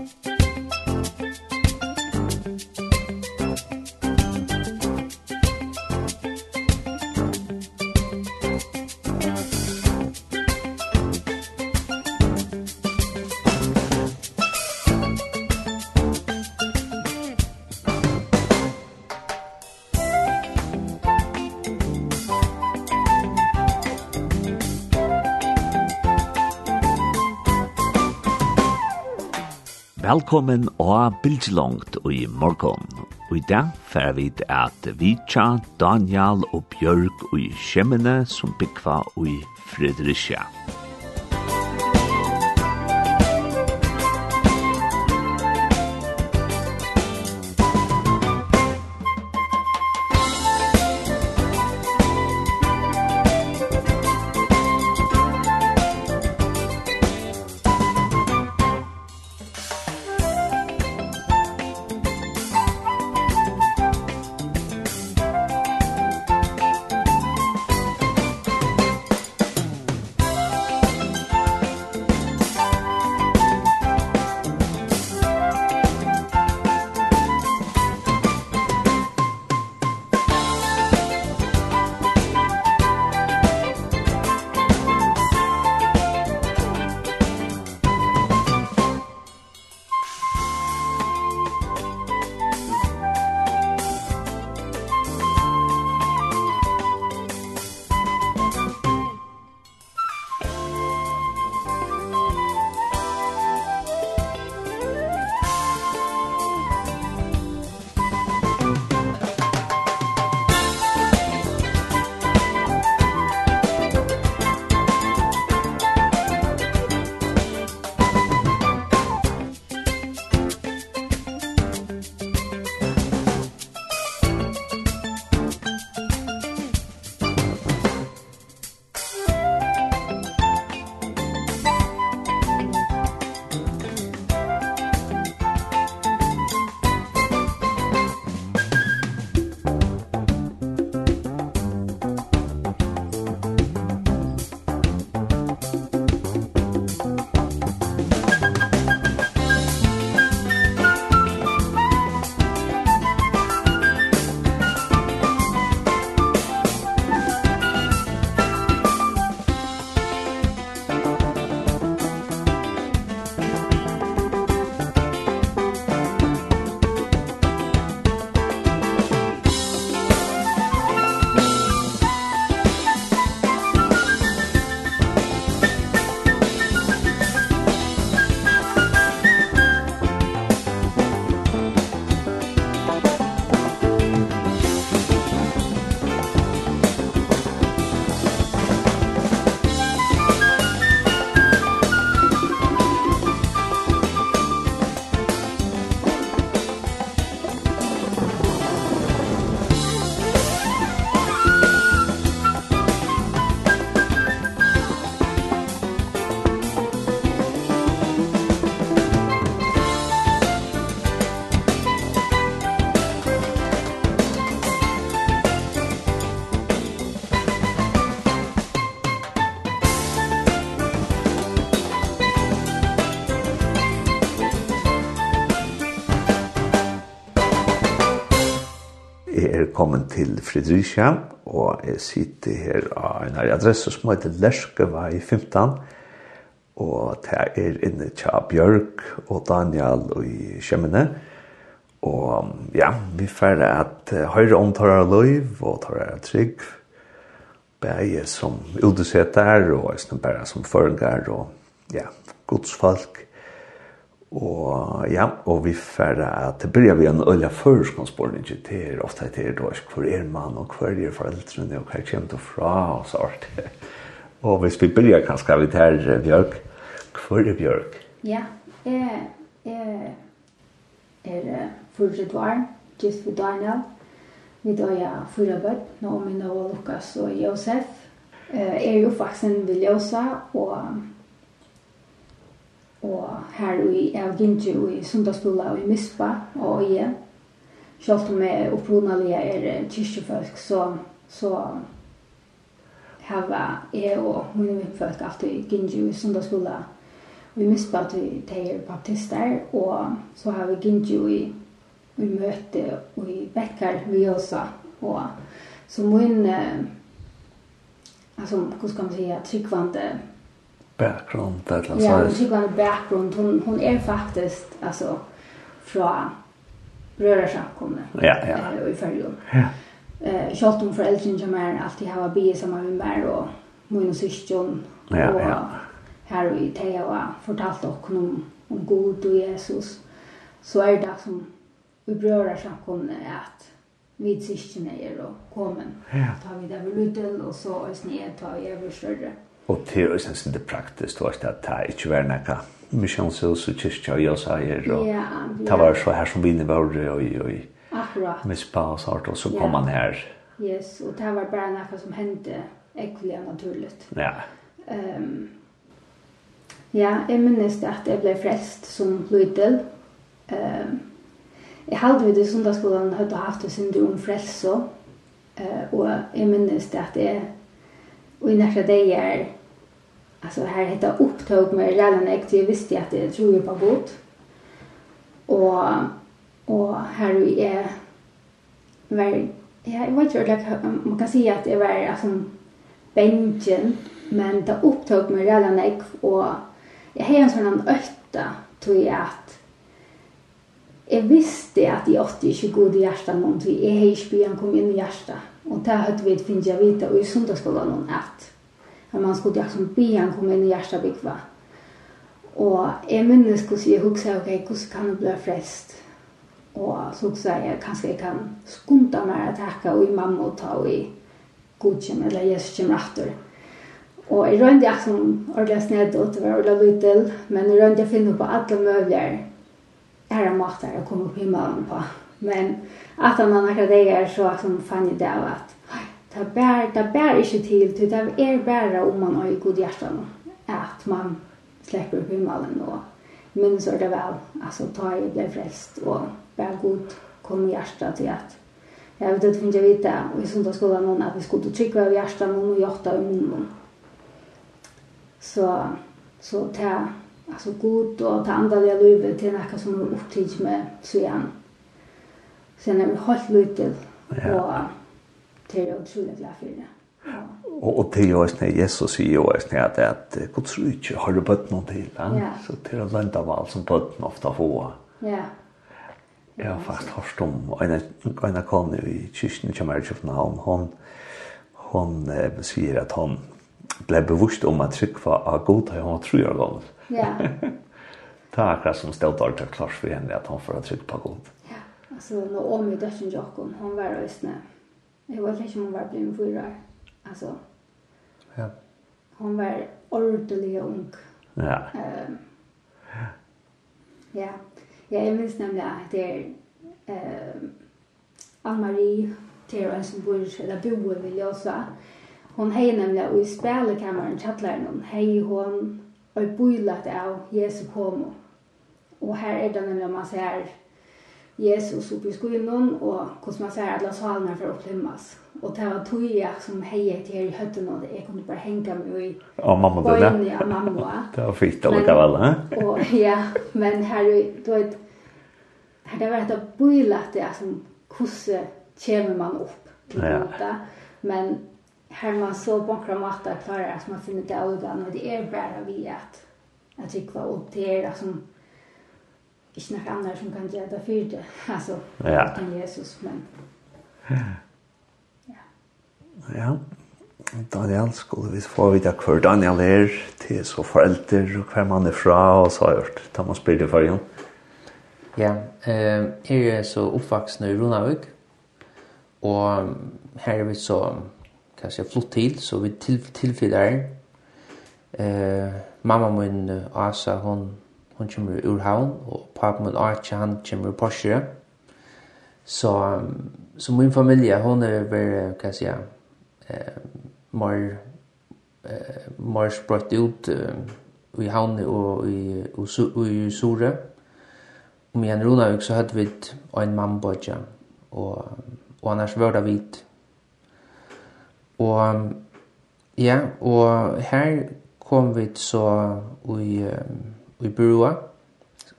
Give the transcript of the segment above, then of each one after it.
Musik Velkommen og bildslångt i morgon. Og i dag fer vi at Vitja, Daniel og Bjørk og Kjemmene som bygva i Fredericia. velkommen til Fredricia, og jeg sitter her av en adresse som heter Lerskevei 15, og det er inne til Bjørk og Daniel og i Kjemmene, og ja, vi får at høyre om tar løyv og tar trygg, bare som udesetter og bare som følger og ja, godsfolk, Og ja, og vi færre at det blir vi en øyla førskonsporning til det er ofte til det er hvor er man og hvor er foreldrene og hva kommer til fra og så sånt. og hvis vi blir kanskje vi tar Bjørk, hvor er Bjørk? Ja, jeg, jeg er fortsatt var, just for Daniel. Vi da er fyra bøtt, Naomi, og Lukas og Josef. Jeg er jo faktisk en viljosa og og her i av Gintje og i Sundagsbola og i Mispa og i Selv om jeg opprunalige er kyrkjefolk, så, så hava jeg og mine folk alltid Ginji i Sundagsbola og i Mispa til de er baptister, og så har vi Ginji i, i møte og i Bekkar vi også, og så min, altså, hvordan skal man si, tryggvande background där alltså. Ja, hon tycker en background hon hon är faktiskt alltså från rörelsen kommer. Ja, ja. Eh, i färgen. Ja. Eh, kört hon för äldre som är alltid har bi som har en och min syskon. Ja, ja. Här i Teo och fortalt och om om god och Jesus. Så är det som vi bröder som kommer att vi syskon är och kommer. Ja. Tar vi det väl ut och så är sned tar vi över större. Ja. Og til å synes det praktisk, du var ikke at det ikke vært nekka misjonshus og kyrkja og jøsa her, og det var så her som vinner var og i og i mispa og sart, og så kom han her. Yes, og det var bare nekka som hendte ekkelig og naturligt. Ja. Um, ja, jeg minnes det at jeg ble frelst som lydel. Um, jeg hadde vidt i sundagsskolen hadde haft en syndrom frelse, uh, og jeg minnes det at jeg og i nekka dager alltså här heter upptog med redan ägt jag visste att det tror jag på god. Och och här vi är var jag vet inte like, man kan säga att det var alltså bänken men det upptog med redan ägt och jag har en sån ötta tror jag att Jeg visste at jeg åtte ikke god i hjertet noen, så jeg har ikke byen kom inn i hjertet. Og det hadde vi finnet jeg vite, og i sundagsskolen noen at Men man skulle liksom be han kom inn i hjärtabikva. Och Og jeg minnes hvordan jeg husker, ok, hvordan kan det bli frest? Og så huxade jeg, kanskje jeg kan skunta meg att hacka og i mamma og ta og i godkjem, eller Jesus kommer etter. Og jeg rønte jeg som ordentlig snedd og det var ordentlig lytel, men jeg rønte jeg finne på alle alla möjliga ära matar jag kom upp i himmelen på. Men at han akkurat det dagar så liksom fann jeg det av att det bär det bär inte till till det är bara om man har i god hjärtan att man släpper upp himmelen då men så är det väl. Alltså ta i det frälst och bär god kom i till att jag vet inte jag vet det. Och i söndagsskolan någon att vi skulle trycka över hjärtan och hjärta i munnen. Så så ta alltså god och ta andliga livet till något som är upptid med så igen sen är vi helt Ja. och det er utrolig glad for det. Ja. Og, og til jo eisne, Jesus sier jo eisne at, at Guds rydtje har du bøtt noen til, ja? Yeah. så til å lønne av alt som bøtten ofte få. Ja. Jeg har faktisk hørt om en, en kone i kyrkjen som er i København, hun, hun eh, sier at hun ble bevisst om at trykva av god har hun tror jeg gammel. Ja. Det er akkurat som stelt alt er klart for henne at hun får trykk på god. Ja, altså Naomi Døtjen Jokken, hun var eisne, ja Jag var om hon var blivit fyra. Alltså. Ja. Hon var ordentlig ung. Ja. Ehm. Uh, ja. Ja, jag minns nämligen att det är eh Ann-Marie Tera som bor eller bor vill jag säga. Hon hej nämligen i spelkammaren chatlaren hon hej hon och boilat av Jesu komo. Och här är det nämligen man ser Jesus uppe i skogen och hur man säger alla salarna för att upplymmas. Och det var tog jag som hejade till här i hötten och jag kunde bara hänga mig i Ja, mamma bøyne där. Ja, mamma. det var fint att lika väl, va? Ja, men här då ett her det var ett bojlat det som kusse kommer man upp ja. Men här man så bankra matta klarar att man finner det av ibland det är bara vi att att var opp til är liksom ikke noe annet som kan gjøre det for det. Altså, ja. uten Jesus, men... Ja. Ja. Daniel skulle vi få vite hver Daniel er, til så foreldre, og hver man er fra, og så har jeg hørt. Da må spille for igjen. Ja, eh, jeg er så oppvaksen i Ronavik, og her er vi så, kan jeg si, flott til, så vi til, tilfyller her. Eh, mamma min, Asa, hun hon kommer ur havn, og papen min Archie, han kommer ur Porsche. Så, så min familie, hon er bare, hva sier jeg, eh, mer, eh, mer sprøtt ut eh, i havn og i, og, og, i Sore. Om igjen Ronavik så hadde vi en mannbodja, og, og annars var det vidt. Og ja, og her kom vi så i, um, i Burua,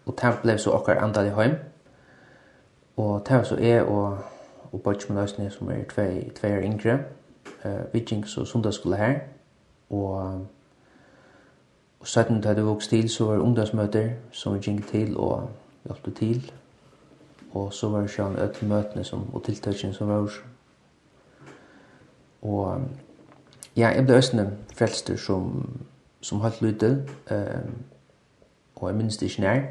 og det ble så akkurat andal i heim. Og det var så jeg og, og Bøtj med Nøysene, som er tve, tve år yngre, uh, vi og sundagsskole her, og, og 17 da det vokst til, så var det ungdomsmøter som vi gikk til og hjelpte til, og så var det sånn øde møtene som, og tiltøkene som var. Og ja, jeg ble østene frelster som, som holdt lydet, eh, uh, og jeg minnes det ikke nær.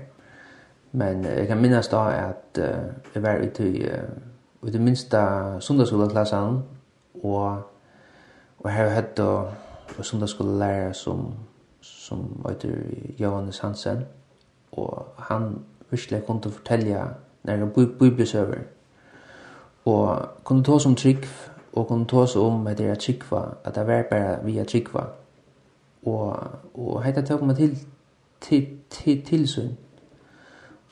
Men jeg kan minnes da at uh, jeg var ute i, uh, ute i minste sundagsskoleklassen, og, og her har jeg og sundagsskolelærer som, som heter Johannes Hansen, og han virkelig kunne fortelle når nærmere bibelsøver, og kunne ta som trygg, og kunne ta seg om at det er trikva, at det var bare via trikva. Og, og hette tog meg til til, til tilsyn.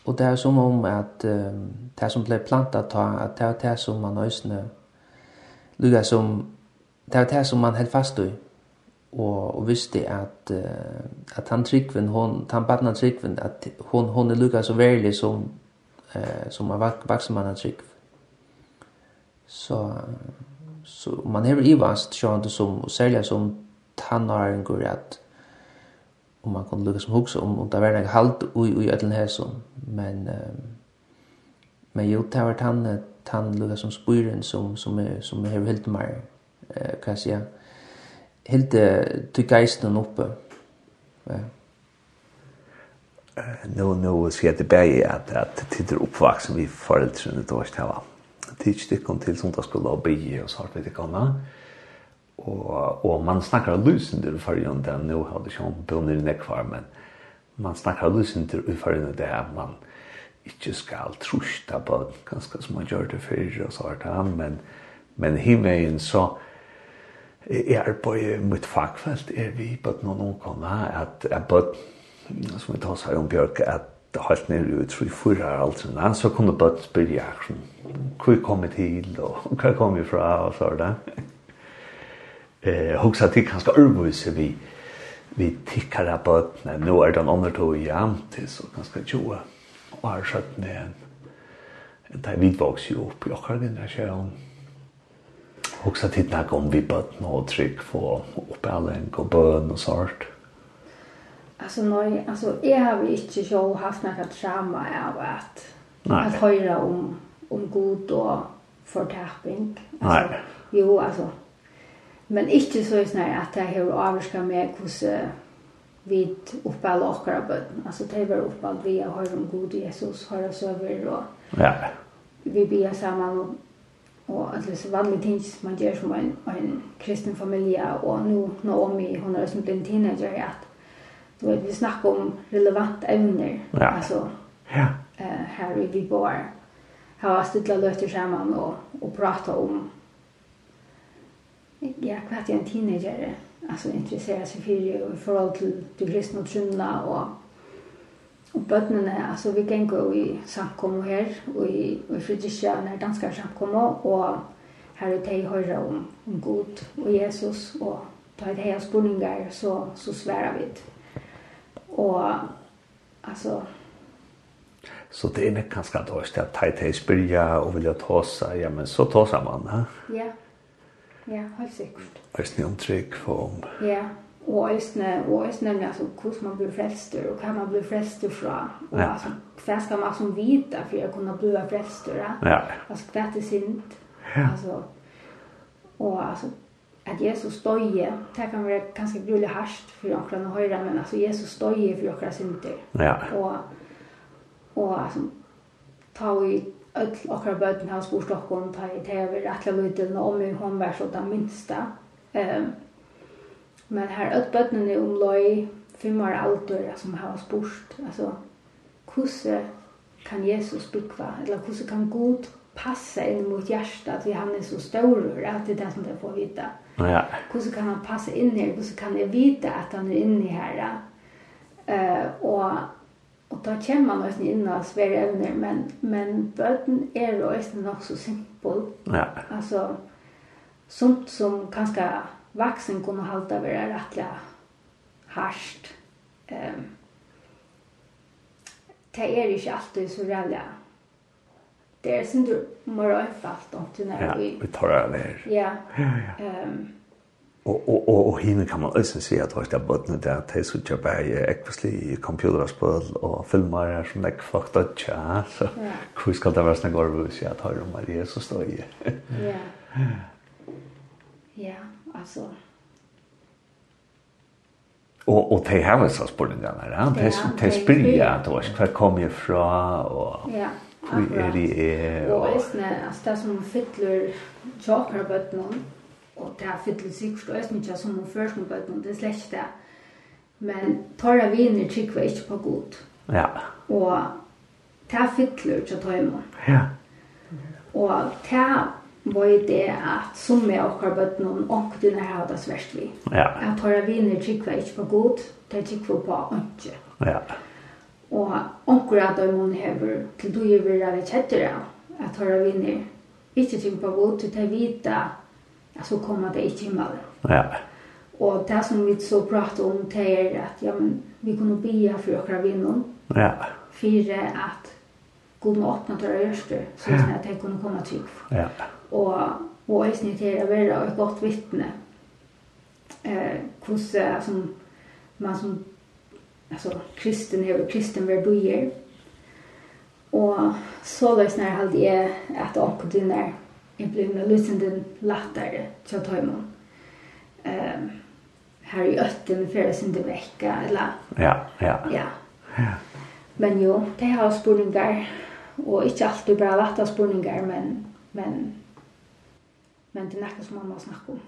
Og det er som om at um, det som ble plantet ta, at det er det som man øsne lukket som det er det som man helt fast i. Og, og visste at, uh, at han tryggven, hon, han badna tryggven, at hon, hon er lukket så verlig som, uh, som er vaksemann tryggv. Så, så man har ivast, sjående som, særlig som tannarengur at, om man kunde lukka som hugsa om om det var något halt ui ui att den här men uh, men jo det var tann tann lukka som spyrin som som är som er helt mer uh, kan säga helt till geisten oppe ja. Uh. Nå, nu ska det at, att att titta oppvaksen vi föräldrar det då ikke vara tidigt kom till söndagsskola och bygge og så har vi det komma og, og man snackar lucenter för ju inte nu har det schon på ner neck kvar men man snakkar snackar lucenter för ju det man inte skal trusta på ganske som man gör det för og så där men men himmelen så er på mitt fagfelt er vi på noen någon komma att er på som vi tar seg om Bjørk at det har ner ut for tre alt sånn så kunne bare spørre action. Hur kom det till och hur kom vi fra og så där eh hugsa til kanskje örbus vi vi tikkar på att när er den andra tog ja til så ganska tjoa och har skött ner en där vi vaks ju upp jag har den där sjön hugsa till när om vi på något trick för upp alle en god bön och sånt Alltså nej, alltså jag har inte så haft några trauma av att nej. att höra om om god och förtappning. Alltså, nej. Jo, alltså Men ikke så sånn at jeg har avvarska med hvordan vi oppholder akkurat bøten. Altså det var oppholdt vi har hørt om god Jesus, hørt oss over og ja. vi blir sammen og og alle så vanlige ting som man gjør som en, en kristen familie og nå Naomi, hun er som en teenager at du vet, vi snakker om relevant evner ja. altså ja. Uh, her i vi bor har stilt løter sammen og, og prater om ja, kvart jag en teenager alltså interesserer seg för i och til till till og trunna och Og bøttene, alltså vi kan gå i samkom här och i och frikyrkan när danska samkom och här är det höra om om Gud och Jesus och er det här spurningar så så sværer vi och alltså Så det är nok ganske dårlig att ta ett här spyrja och vilja ta seg, ja men så tar man, ja? Ja, Ja, helt sikkert. Øyne om trygg for om. Ja, og øyne, og øyne nemlig altså, hvordan man blir frelster, og hva man blir frelster fra. Og ja. altså, hva skal man som vite for å kunne bli frelster? Ja. Ja. Altså, hva er det sint? Ja. Altså, og altså, at Jesus støye, det kan være ganske grulig harsht for åkran å høre, men altså, Jesus støye for åkran synder. Ja. Og, og altså, ta og öll okkar bøten hans bor Stockholm ta i TV rattla liten om min hon var så den minsta. Um, men här öll bøtnen om loj fem år alder som har spurt alltså hvordan kan Jesus bygga eller hvordan kan Gud passa in mot hjärta at vi han er så stor att det er det som det får vita. Ja. Hvordan kan han passa in her, hvordan kan jeg vita att han är inne her? Eh uh, och Og da kommer man også inn av svære evner, men, men bøten er også nok så simpel. Ja. Altså, sånt som kanskje vaksen kunne halte være rettelig harsht. Um, det er ikke alltid så rädda. Det er sin du må røyfalt om til når. Ja, vi tar det her. Ja. Ja, ja. Um, Og, og, og, og hinner kan man också at att högt där botten där det så jag bara actually computerspel og filmer som det fucked up ja så hvor skal det vara snägg över så att höra om det så står ju. Ja. Ja, alltså Og, og det har var så spårningarna där. Han det det spelja ja. Hva ska jeg fra, og... Ja. Vi er det og... det är nästan som fyller chocolate button og det er fytlet sikkert og ikke som hun først med bøten, det er slett ikke det. Men tåra viner trykker ikke på god. Ja. Og det er fytler til tøymer. Ja. Og det er var det at som jeg okkar har bøtt noen og dine her hadde svært vi. Ja. At tåra viner trykker ikke på god, det trykker på ønske. Ja. Og omkring at døymene hever til du gjør vi rett av, at tåra viner ikke trykker på god, til det vita så kommer det ikke himmelen. Ja. Og det som vi så pratar om det er att ja, men, vi kunne bia för åkra vinner. Ja. For att god öppna dörrar görster så att det kunne komme trygg. Ja. Och och är snitt til å være ett gott vittne. Eh, hvordan som man som alltså kristen är kristen värderier. Och så där snär hade jag att åka till när jag blev en lysende lattare så jag tar emot. Här i ötten med färre det vecka eller... Ja, ja. Ja. ja. Men jo, det har spurningar och inte alltid bara lätta spurningar men men men det nästa som man måste snacka om.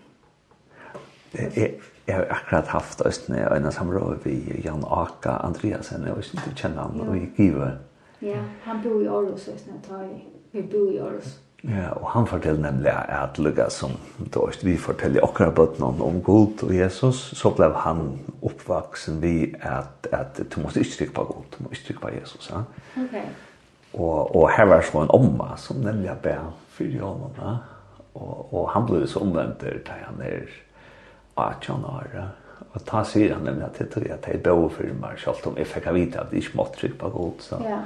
Jag, jeg har akkurat haft östne en samråd vi Jan Aka Andreasen och inte kjenner han och giver. Ja, han bor i Aarhus östne tar vi. Vi bor i Aarhus. Ja, og han forteller nemlig at lukka som dårst vi forteller akkurat bøttene om Gud og Jesus, så ble han oppvaksen vi at, at du måtte ikke trykke på Gud, du måtte ikke trykke på Jesus. Ja? Okay. Og, og her var så en omma som nemlig ber fyrir honom. Ja? Og, og han ble så omvendt da han er 18 år. Ja? Og da sier han nemlig at det tror jeg at jeg bør for meg, selv om jeg fikk vite at jeg ikke måtte trykke på Gud, så ja.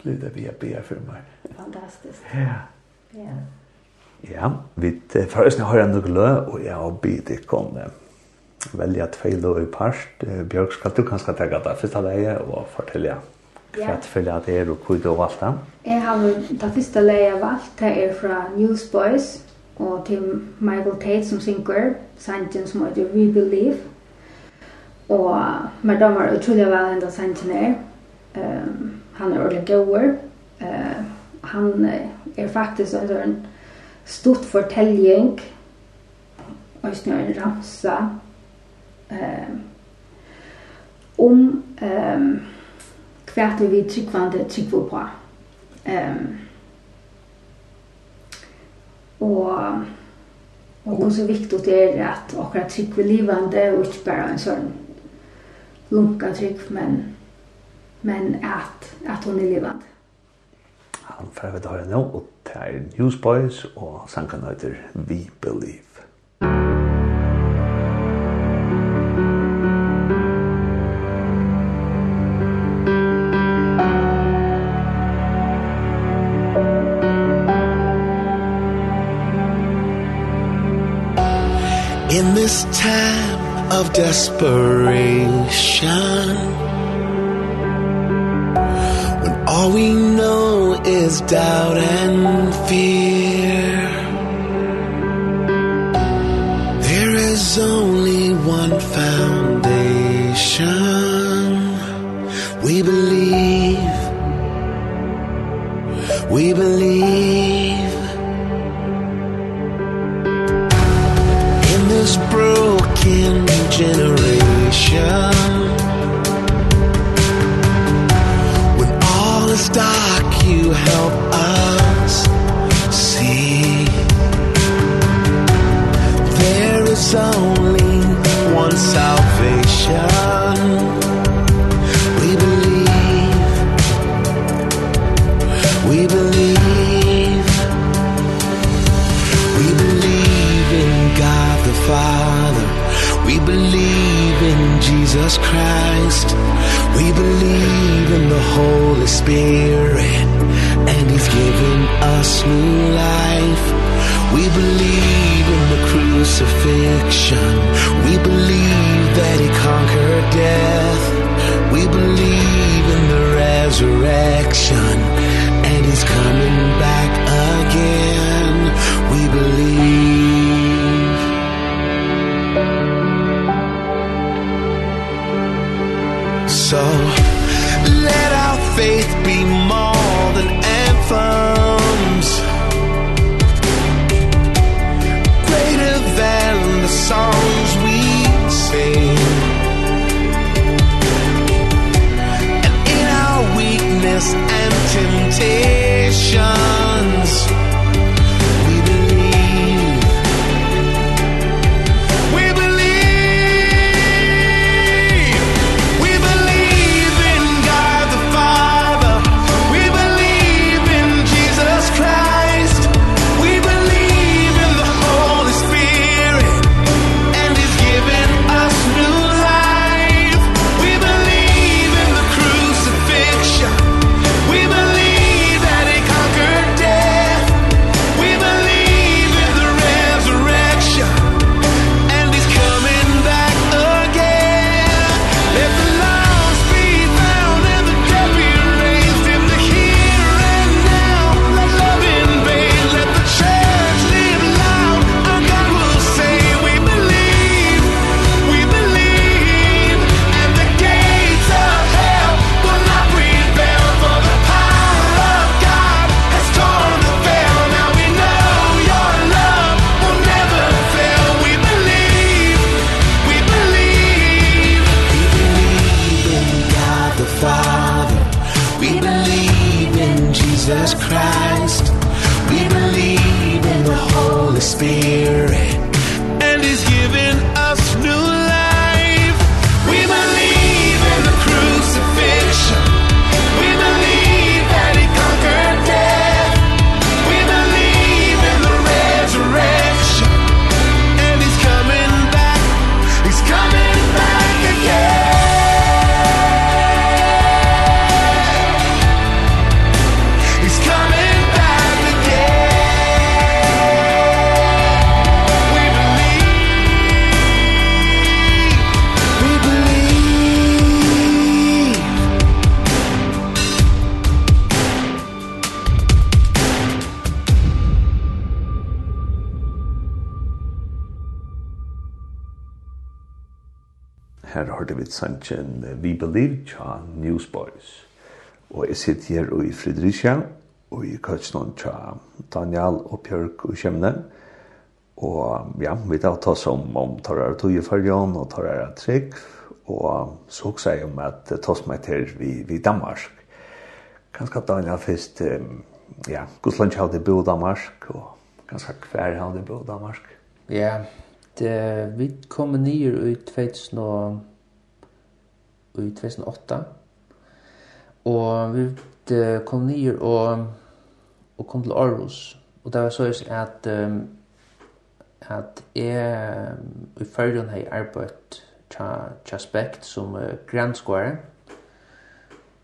ble det vi jeg ber for meg. Fantastisk. Ja. Ja. Ja, vi forresten har en nøgle, og jeg har bidt ikke om det. Velja tvei lø i parst. Bjørk, skal du kanskje ta deg første leie og fortelle hva Ja. tilfellet det er og hva du har valgt det? Jeg har det første leie jeg valgte, det er fra Newsboys og til Michael Tate som synger, sangen som heter We Believe. Og med dem var utrolig vel enda sangen er. Um, han er ordentlig god. Uh, han uh, er faktisk en sånn stort fortelling, og snø en ramsa, um, om um, hvert vi tryggvande tryggvå på. Um, og og hvor så viktig det er at akkurat tryck vid livande og ikke bare en sånn lunka tryck men men at, at hun er livande han får vi høre nå, og det er Newsboys, og sangen heter We Believe. In this time of desperation When all we know is doubt and fear. There is only one foundation. We believe. We believe. In this broken generation We believe. We believe in God the Father. We believe in Jesus Christ. We believe in the Holy Spirit. And He's given us new life. We believe in the crucifixion. We believe that He conquered death. sanchen We Believe cha Newsboys. Og jeg sitter her og i Fredericia og i Køtsnån cha Daniel og Bjørk og Kjemne. Og ja, vi tar ta som om tar her tog i fargen og tar her trygg. Og så også jeg om at ta som er til vi, vi Danmark. Kanskje Daniel først, ja, Gudsland har det bo Danmark og ganska hver han det på Danmark. Ja, det vi kom ner i 2000 och i 2008. Og vi kom nyer og, og kom til Aarhus. Og det var så at, um, at jeg i førjen har arbeidt til Spekt som uh, Grand Square.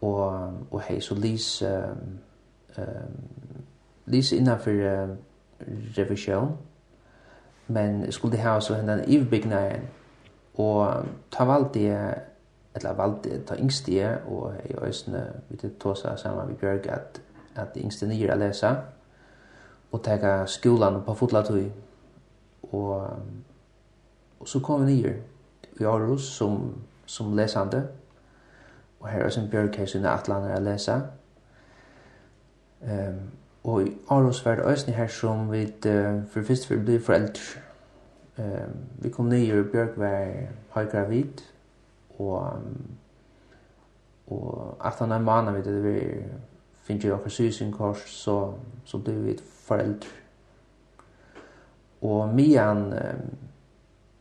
Og, og hei så lys um, um, lys innanfor uh, revisjon. Men skulle ha så hendan ivbygnaren. Og ta valgte jeg eller valgte ta yngste jeg, og jeg øsne, vi til tåsa sammen med Bjørg, at, at yngste nye er lese og tega skolan på fotlatøy. Og, og så kom vi nye i Aarhus som, som lesande, og her er som Bjørg her sine atlaner er lese. Um, og i Aarhus var det øsne her som vi uh, for først for bli foreldre. Um, vi kom nye, Bjørg var høygravid, og og at han er manna við det vi finner jo okkar sysin kors så, så blir vi foreldre og mian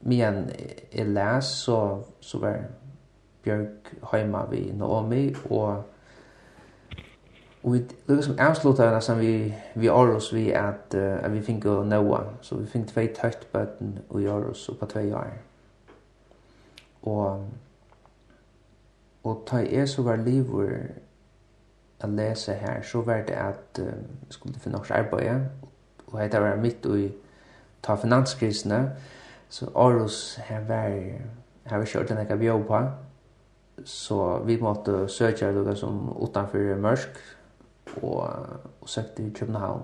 mian er læs så, så var Bjørk heima vi Naomi og Og vi lukket som avslutta henne som vi, vi Aros vi at, uh, at vi fikk å noa Så vi fikk tvei tøyt bøten i og på tvei år. Og Og ta jeg så var livet å lese her, så var det at jeg um, skulle finne også arbeid, og jeg var midt i ta finanskrisene, så Aarhus her var, her var kjørt en ekka bjør på, så vi måtte søke noe som utenfor Mørsk, og, og søkte i København.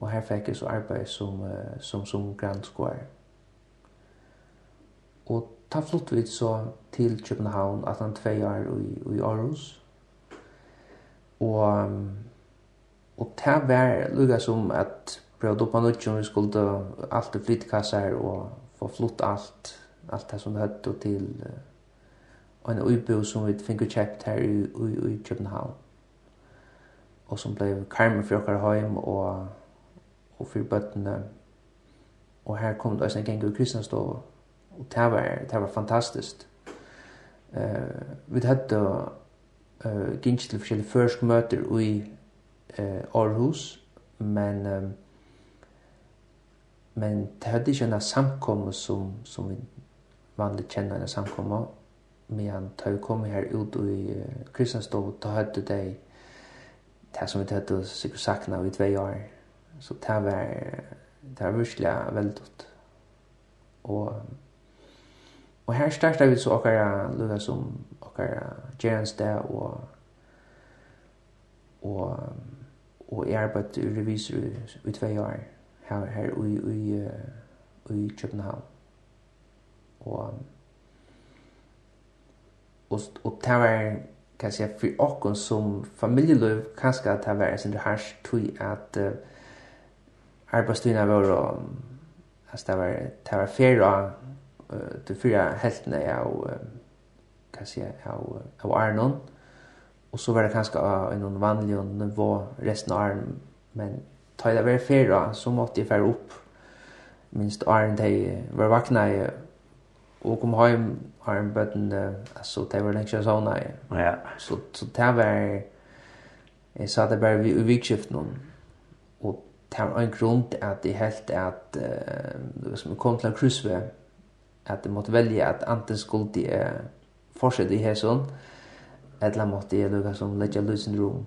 Og her fikk jeg så arbeid som, som, som Square Og ta flott vi så til København at han tvei år i, i Aarhus. Og, og ta var lukka som at prøvde opp an utgjøn vi skulle alt i flytkassar og få flott alt, alt det som det høtt og til uh, en uibo som vi fikk kjøpt her i, i, i København. Og som ble karmen for okkar heim og, og for bøttene. Og her kom det også en gang i Kristianstova. Og det var det var fantastisk. Uh, vi hadde uh, gingit til forskjellige försk møter i uh, Aarhus men um, men det hadde ikke en samkomma som som vi vanlig kjenner en samkomme, men da vi kom her ut i uh, Kristianstov, da hadde det det som vi hade säkert saknat i två år så det var det var verkligen väldigt Og Og her starta vi så okkara lukka som okkara gerans det og og og jeg arbeid i revisor i tvei år her, her i, i, i København. Og og, og det var kan säga for oss som familieløv kanskje att det var en sån här tui at uh, arbetsstyrna var um, alltså det var det var fyra uh, de fyra heltene av kan säga av av Arnon Og så var det kanskje kanske en vanlig nivå resten av Arnon men ta det var fyra så måtte jeg fære opp. minst Arnon de var vakna i og kom hem Arnon bøtten, altså det var lenge sånn. ja så så det var jeg sa det bare vi vikskift noen. Og det var en grunn til at jeg helt at uh, som kom til en krusve, at jeg måtte velge at anten skulle jeg fortsette i hæsson, eller måtte jeg lukke som legge løsen rom.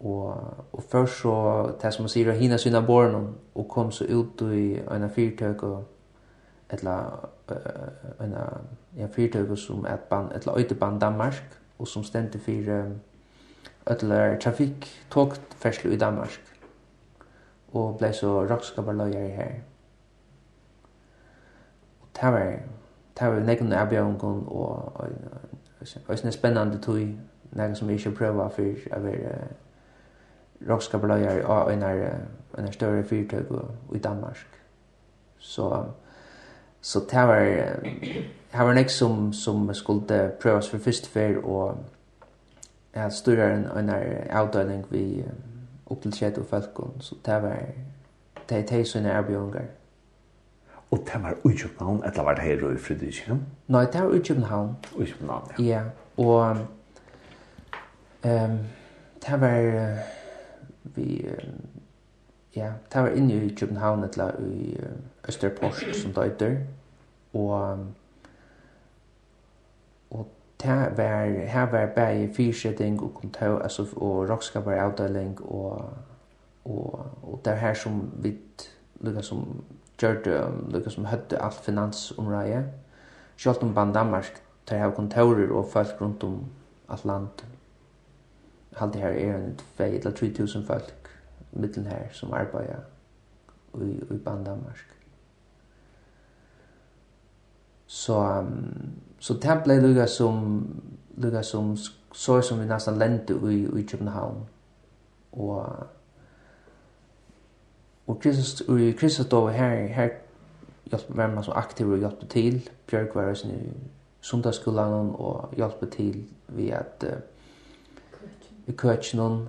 Og, og først så, det som man sier, hina syna barnen, og kom så ut i en fyrtøk, og eller uh, en, ja fyrtøk som et band, et øyteban Danmark, og som stendte for um, eller trafikk, togtfersel i Danmark, og ble så rakskabarløyer her det var det var nekken avbjørngon og en spennende tog nekken som vi ikke prøver for å være rockskapeløyer og en er en større fyrtøk i Danmark. Så så det var det var nekken som, som skulle prøves for første fyr og jeg styrer en, en avdøyning vi opp til skjedd og folk så det var det er det som er avbjørngon Og det var i København, eller var det her i Fredrikhavn? Nei, det var i København. I København, ja. Ja, og um, det var uh, vi, ja, det var inne i København, eller i uh, Østerport, som det heter. Og, og det var, her var bare fyrsetting og kontor, altså, og rockskaper avdeling, og, og, og det her som vi, lukket som gjørte lukka som høtte alt finansområdet. Sjølt om Band Danmark, der har kontorer og folk rundt om alt land. halte her er en 2 eller 3000 folk mittlen her som arbeider i, i Band Danmark. Så, um, så det ble lukka som, lukka som så som vi nesten lente i, i København. Og Og Kristus i Kristus då her her jag var man så aktiv og hjälpte til. Björk var sen i sundagsskolan og hjälpte til vi at att i kötchen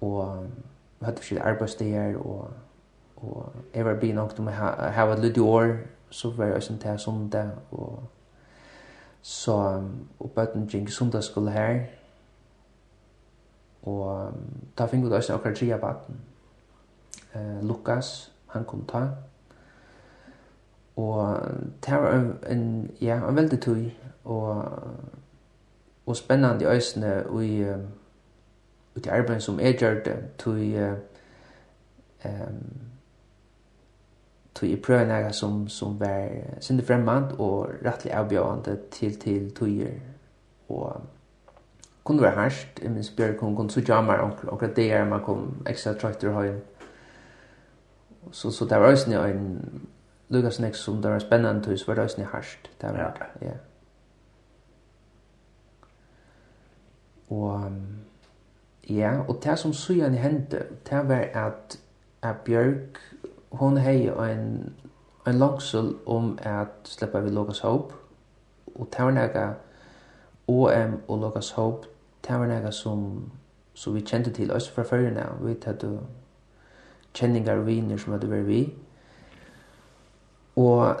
og vi hadde forskjellige arbetsdagar og og jeg var begynt nok til å ha et litet år så var jag sen där som där och så och bötten gick sundagsskola här och ta fingut oss några trea vatten eh, Lukas, han kom ta. Og det var en, en, ja, en veldig tøy, og, og spennende i øsene i, i det arbeidet som jeg gjør det, tøy, um, tog i prøve nære som, som var sinne fremmant og rettelig avbjørende til til tøyer og kunne være harsht, jeg minns Bjørk, hun kunne så jammer, meg onkel, det er man kom ekstra trøyter høyen så så där var ju en Lucas Nex som där var spännande så var det ju harst där var det. Ja. Og ja, og det som så gjerne hendte, det var at, at Bjørk, hon hei en, en langsel om at slippa vi Logas Hope, og det var nega OM og Logas Hope, det var nega som, som vi kjente til oss fra førre vi tatt kjenningar og viner som hadde vært vi. Og,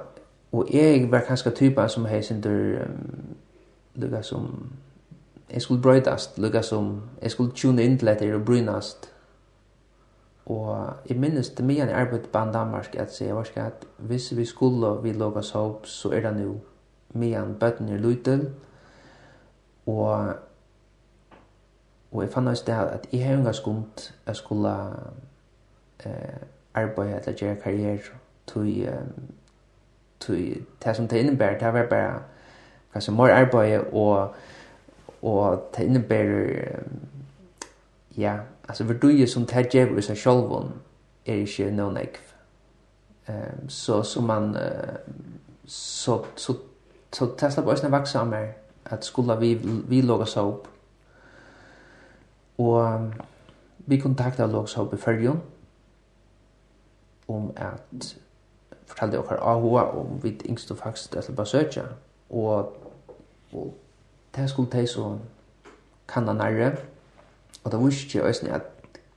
og jeg var kanskje typen som hei synder um, lukka som jeg skulle brøydast, lukka som jeg skulle tune inn til etter og brynast. Og jeg minnes det mye en arbeid på Danmark at jeg var skatt, hvis vi skulle vi lukka håp, så er det nu mye enn bøtten er lytel, og Og jeg fann også det at jeg har unga skumt jeg skulle eh arbeid eller gjøre karriere tui tui det som det innebærer det var bare kanskje mer arbeid og og det innebærer ja altså verduer som det gjør i seg selv er ikke noen ekv um, så så man uh, så så så tesla på snäva vaksa mer att skulle vi vi logga så upp och vi kontaktar logga så upp i förrjon om at fortalte okkar AHA om vi yngst og faktisk til bare søtja. Og, og det skulle de så kan han nærre. Og det var ikke øyne at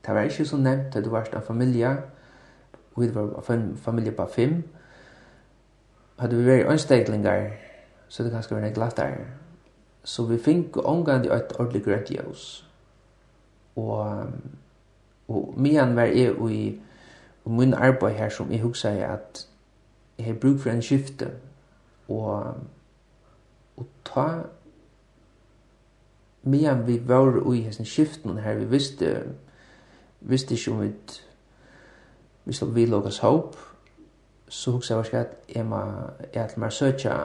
det var ikke så nevnt at det var en familie. Og vi var en familie på fem. Hadde vi vært ønsteglingar, så det kanskje var en glatt der. Så vi fikk omgang i et ordentlig grønt i oss. Og, og mye var jeg i og min arbeid her som jeg husker er at jeg har brug for en skifte og og ta medan vi var i hessen skiften her vi visste visste ikke om vi vi slapp vi låg oss håp så husker jeg at jeg må jeg til meg søtja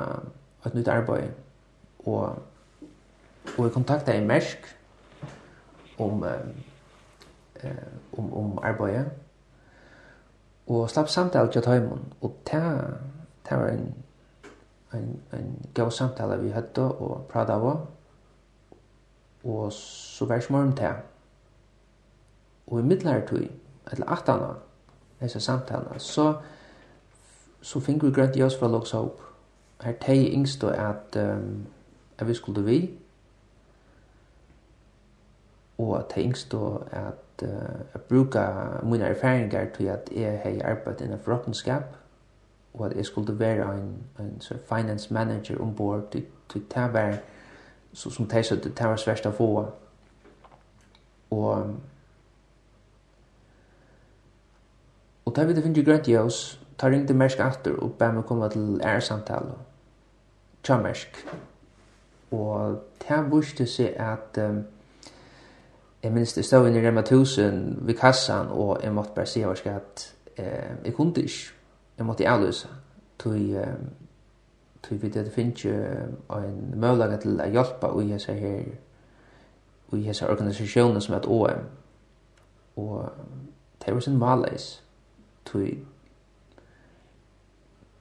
et nytt arbeid og og jeg kontakta i Mersk om um, om om arbeidet og slapp samtale til Tøymon, og det var en, en, en god samtale vi hadde og prata av, og så var det smorm til. Og i middelare tog, eller atana, disse samtalene, så, så fikk vi grønt i oss fra Logs Hope. Her teg yngst at, um, at vi skulle vi, og at teg yngst at uh, at bruka mine erfaringar til at jeg har arbeidt innan forhåppenskap, og at jeg skulle være en, en so, finance manager ombord til, til det var, så, som det så det var svært å få. Og, og da vi det finner grønt i oss, ta ringte Mersk atter og ba meg komme til æresamtale. Tja Mersk. Og det viste seg at um, jeg minns det stod inn i Rema 1000 ved kassan, og jeg måtte bare si hva skal at eh, jeg kunne ikke. Jeg måtte avløse. Tog, Tui vi det finnes jo en møllaga til å hjelpe og jeg her og jeg ser organisasjoner som et OM. Og det var sin malais. tui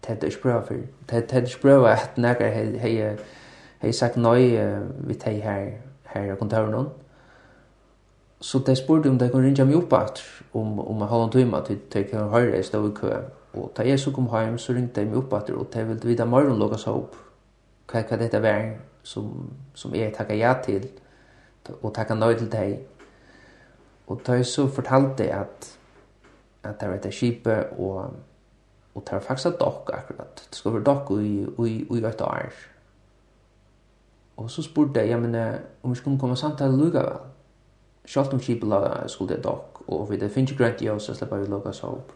det er ikke bra for. Det er ikke bra at nægge hei hei sagt nøy vi tei her her i kontoren Så det spurte om det kunne rinja meg opp at om, om en halvann time til til kan høre jeg stå i kø. Og da jeg så kom hjem så ringte jeg meg opp at og de ville vite morgen lukka seg opp hva, hva dette var som, som jeg takka ja til og takka nøy til deg. Og da jeg så fortalte jeg at at det var et kjipe og og det var faktisk et dokk akkurat. Det skulle være dokk i, i, i et år. Og så spurte jeg, ja, men om vi skulle komme samtale lukka vel? Sjalt om kipela skulle det dock, og vi det finnes grønt i oss, så slipper vi lukka opp.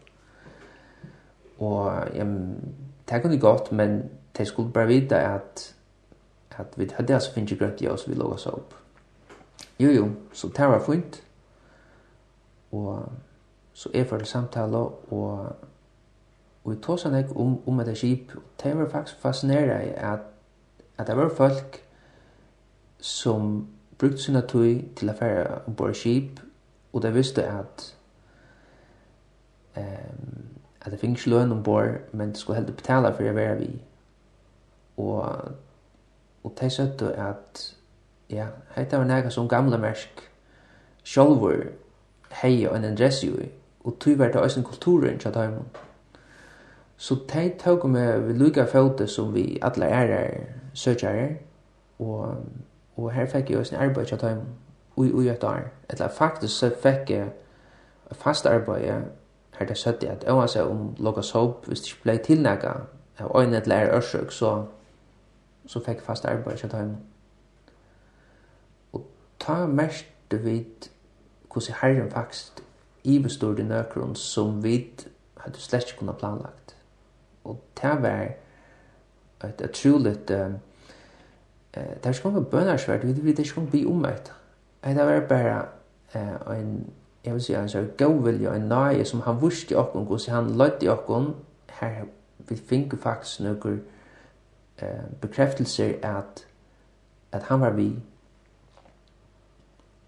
Og ja, det kunne gått, men det skulle bare vite at, at vi hadde altså finnes grønt i oss, vi lukka opp. Jo, jo, så det var fint. Og så er for samtale, og, og vi tog sånn ikke om, om et skip, og det var faktisk fascinerende at, at det var folk som brukt sina tøy til å fære ombord skip, og de visste at um, at det finnes løn ombord, men det skulle heldig betale for å være vi. Og, og de søtte at ja, det var nega som gamle mersk sjálfur hei og en adress i, og tui var det også en kulturen tja taimun. Så tei tåg med vi lukka fjóte som vi alla ærar søkjarer, og Og her fikk jeg også en arbeid til dem ui ui et år. Eller faktisk så fikk jeg fast arbeid her til 70 at jeg var seg om logga soap hvis det ikke ble tilnægga av øyne til ære ørsøk så så fikk jeg fast arbeid til dem. Og ta mest vid hvordan herren faktisk ivestod i nøkron som vi hadde slett ikke kunnet planlagt. Og det var et utroligt uh, eh där ska man bönar svärd vid vid det ska bli omöjligt. Det var bara eh en jag vill säga en så god vilja en nöje som han visste och hon så han lade och hon här vi finner faktiskt några eh bekräftelser att att han var vi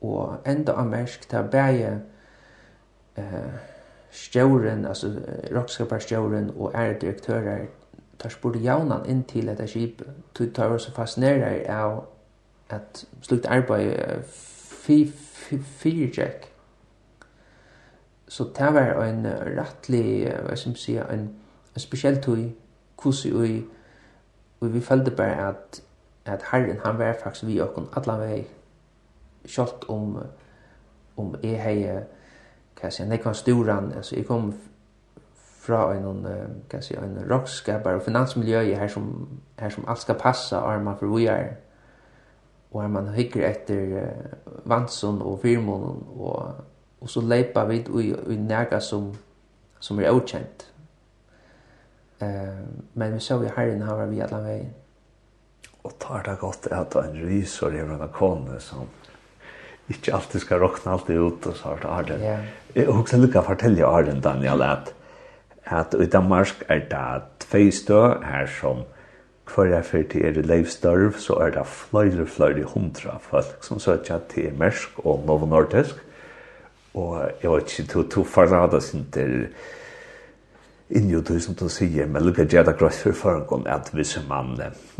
og enda av mersk til bæje eh, stjåren, altså rockskaparstjåren og ære direktører tar spurt jaunan inn til dette skip, Du tar også fascinerer av at slukt arbeid fyrtjekk. Så det var en rettlig, hva skal man si, en, en spesiell tog, kusi ui, og vi følte bare at, at herren han var faktisk vi okkon alla vei, kjolt om, om jeg hei, hva sier, nekvann sturan, altså jeg kom fra en kan si en rockskapare og finansmiljø i her som her som alt skal passa og man for vi er og er man hikker etter uh, vanson og firmon og og så leipa vi i, i nærka som som er okjent uh, men vi så vi herren her var vi alle vei. og tar det godt at en rysor er en kone som ikke alltid skal råkne alltid ut og så har det Arden. Yeah. Jeg husker lykke å fortelle Arden, Daniel, at at i Danmark er det tvei stø her som hver jeg fyrir til er leivstørv, så er det flere, flere hundra folk som søtja til Mersk og Novo Nordisk. Og jeg vet ikke, to, to farlada sin til inni du som du sier, men lukka gjerda grått for forangon at hvis man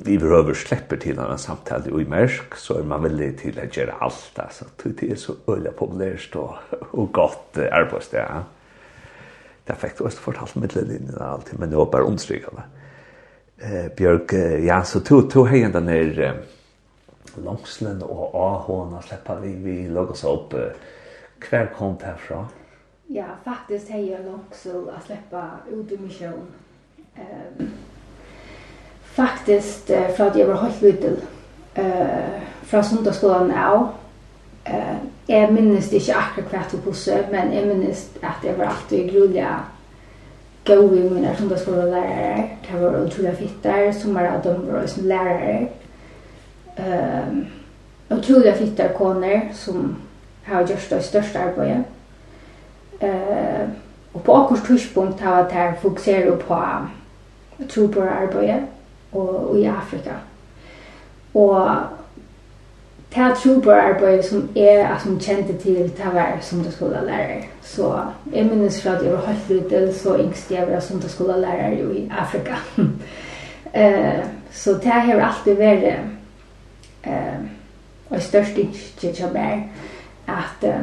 i røver slipper til denne samtale i Mersk, så er man villig til å gjøre alt. Altså, det er så øyla populært og, og godt arbeidssted. Ja det fikk også fortalt middelinjen og alt, men det var bare omstrykket det. Eh, Bjørk, ja, så to, to heien den her eh, langslen og ahån og slipper vi, vi logger oss opp. Eh, hver kom det herfra? Ja, faktisk har heien langslen å slippe ut i misjon. Um, faktisk eh, fra at jeg var høyt vidtel. Eh, fra sundagsskolen av, eh jag minns det inte akkurat kvart på bussen men jag minns att jag var alltid grulja gå vi mina söndagsskolelärare det var otroliga fittar som var de var som lärare ehm fitt fittar koner som har gjort det största arbetet eh och på akkurat tidspunkt har jag där fokuserat på tro på arbete och, och i Afrika. Och det här trobararbetet som är att som kände till det var som det skulle lära. Så jag minns för att jag var helt liten så yngst jag var som det skulle lära i Afrika. eh, så det här har alltid varit eh, och störst inte jag mig att eh,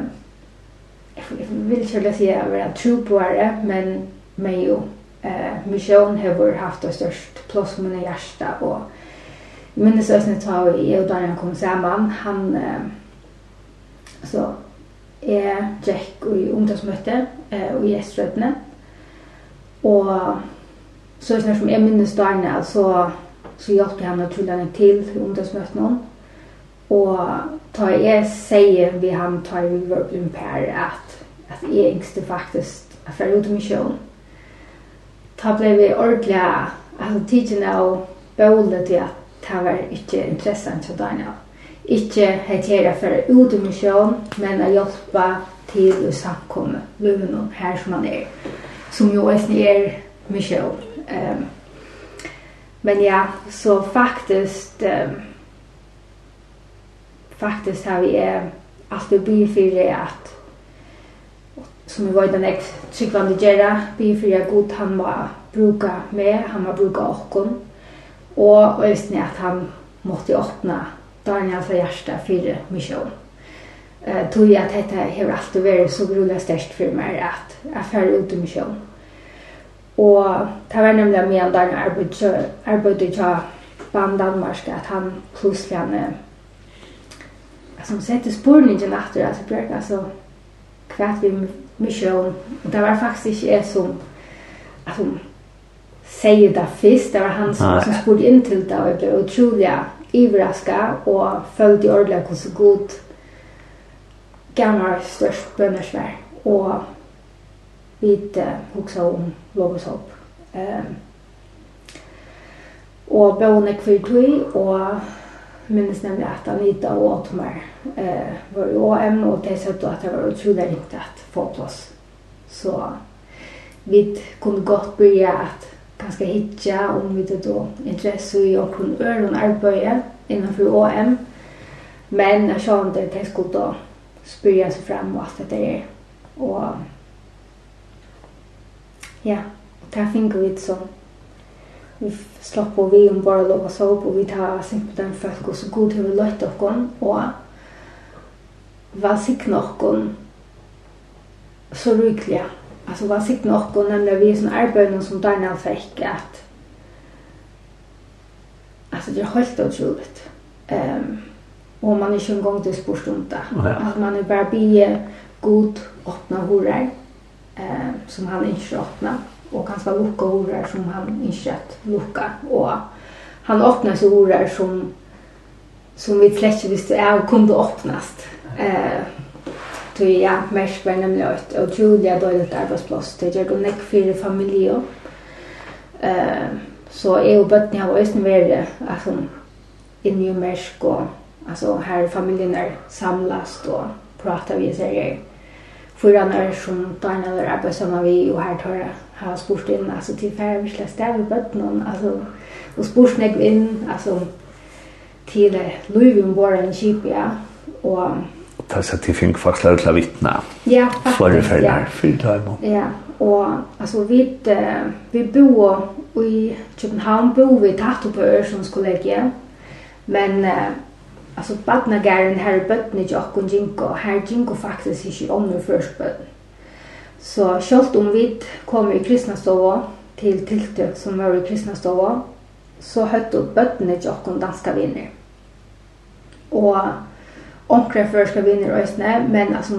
jag vill inte säga att jag var trobarare men men ju eh, mission har haft det störst plås med hjärsta och minnes øsne ta og i og Daniel kom sammen, han, eh, så jeg gikk i ungdomsmøte eh, og i Estrøtene. og så øsne som jeg minnes Daniel, så, så hjalp jeg han naturlig tullene til i ungdomsmøtene og ta jeg sier vi han tar vi var på per at at jeg yngste faktisk at fra ut misjon ta ble vi ordentlig altså tidsen av bøle til at det var ikke interessant til Daniel. Ikke hetera for ut i misjon, men å hjelpe til å samkomme lønnen her som han er, som jo også er Michel. Um, men ja, så faktisk, um, faktisk har vi eh, alltid bygd for det at som vi var den ek tryggvande gjerra, bygd for det god han må bruka med, han må bruka okkon, Og, og jeg visste at han måtte åpne fra hjerte for misjon. Eh, tog jeg at dette har alltid vært så grulig størst for meg at jeg fer ut i misjon. Og det var nemlig med en dag jeg arbeidde til Band Danmark at han plutselig han som sette spurningen etter at jeg brøk, altså kvart vi misjon. Og det var faktisk ikke jeg som, at säger det först, det var han som, som spurgade in till det och jag blev otroligt överraskad och följde i ordentligt hur så god gammal störst bönnersvär och vi eh, huxade om Lovos hopp. Um, och bönne kvirtui och minns nämligen att Anita och Otmar uh, var i OM och det sa då att det var otroligt riktigt att få plats. Så vi kunde gott börja att ganska hitja om vi det då intresse i och kun öron arbete innan för OM. Men jag sa inte att det skulle då spyrja sig fram och allt det där. Och ja, och där fick vi så vi slapp på vi om bara lov oss upp och vi tar simpelt den folk och så god hur vi löjt oss och var sikna oss så rykliga alltså var sikt nog och nämnde vi som arbeten som Daniel fick att alltså det är helt otroligt. Ehm um, och man är ju en gång till sportstunda. Ja. Att man är bara bie god öppna horar eh som han inte öppna och kanske lucka horar som han inte att lucka och han öppnar sig horar som som vi fläcker visst är kunde öppnas. Eh Tui ja, mest var nemlig et utrolig dårlig arbeidsplass. Det gjør det nekk fire familier. Uh, så jeg og bøttene har også vært altså, inni i Mersk og altså, her familien er samlast og prater vi ser her. Fyran er som Daniel er arbeidsomme vi og her tar jeg har spurt inn altså, til færre vi slest der vi bøttene. Altså, og spurt nekk inn altså, til Løyvind våren kjip, ja. Og ta sig till fink faktiskt att la vittna. Ja, faktiskt. För ja. där för time. Ja, og altså, vi vi bor i København, bor vi tatt på Ørsons kollegie, Men uh, alltså barnagären her i bøtten ikke och Jinko här Jinko faktisk ikke om noe først bøtten. Så selv om vi kom i kristna stova till tilltök som var i kristna stova så høtte bøtten ikke till oss danska vänner. Och onkra förska vinner øysne, men alltså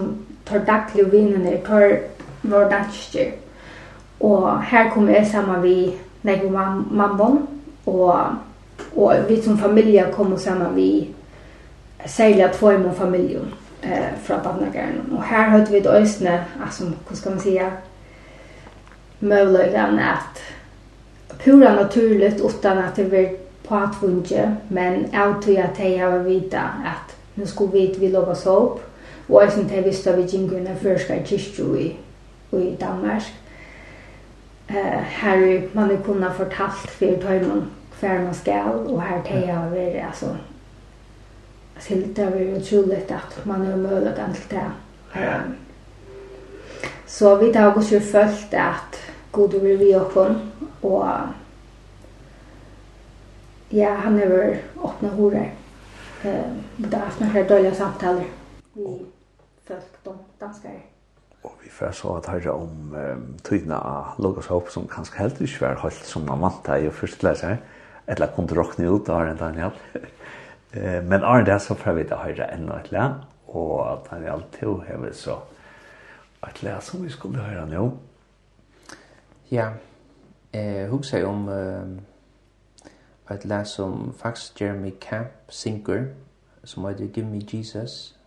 tar daglige vinnene, tar var dansker. och här kommer jag sammen vi när mam mammon, och och vi som familj kommer sammen vi sälja två i min familj eh, från Badnagaren. och här hørte vi et øysne, altså, hva skal man säga möjligheten att pura naturligt utan att det blir påtvunget, men jag tror att jag har vita att nu skulle vi vi lova så såp og jeg synes jeg visste at vi gikk den första kyrkju i, i Danmark eh, her man er kunnat fortalt for tøymen kvar man skal og her til jeg var Alltså, Så det är var otroligt att man er muligheten til det. Um, Så vi har också följt att god vill vi också. Och ja, han har åpnet hodet eh det har haft några dåliga samtal vi folk, de danskar. Och vi får så att höra om um, tydna av Lucas Hope som kanske helt inte var helt som man vantade i första läsare. Eller kunde råkna ut av en Daniel. Eh Men är det så får vi det höra ännu ett län. Och Daniel tog har vi så ett län som vi skulle höra nu. Ja, eh, hugsa om... Eh, Og et les som faktisk Jeremy Camp synger, som heter Give Me Jesus.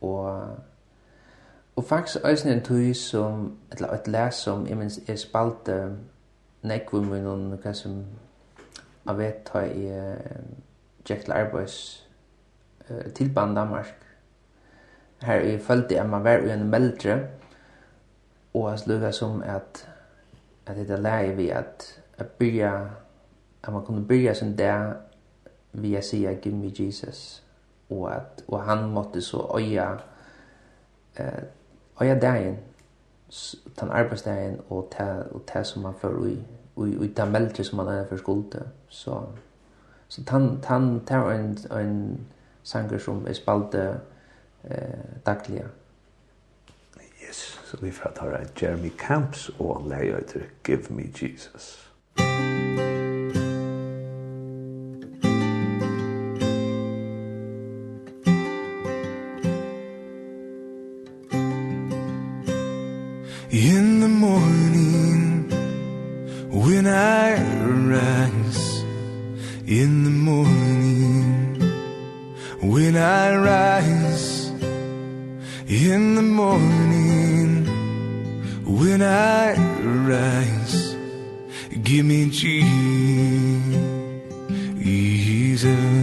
Og, og faktisk også en tøy som, et, et les som, jeg minns, jeg spalte nekve med noen, hva som jeg vet har jeg Jack til arbeids til Danmark. Her i følte jeg man var i meldre, og jeg slukket som at at det er lei vi at jeg byrja at man kunde börja sin dag via säga give me Jesus. Och att och han måtte så öja eh öja dagen den arbetsdagen och ta och ta som man för vi vi i den melter som man är för skuld så så tan tan tar en en sanger som är spalte eh dagliga yes så vi får ta Jeremy Camps och lägga ut Give Me Jesus. Thank you. easy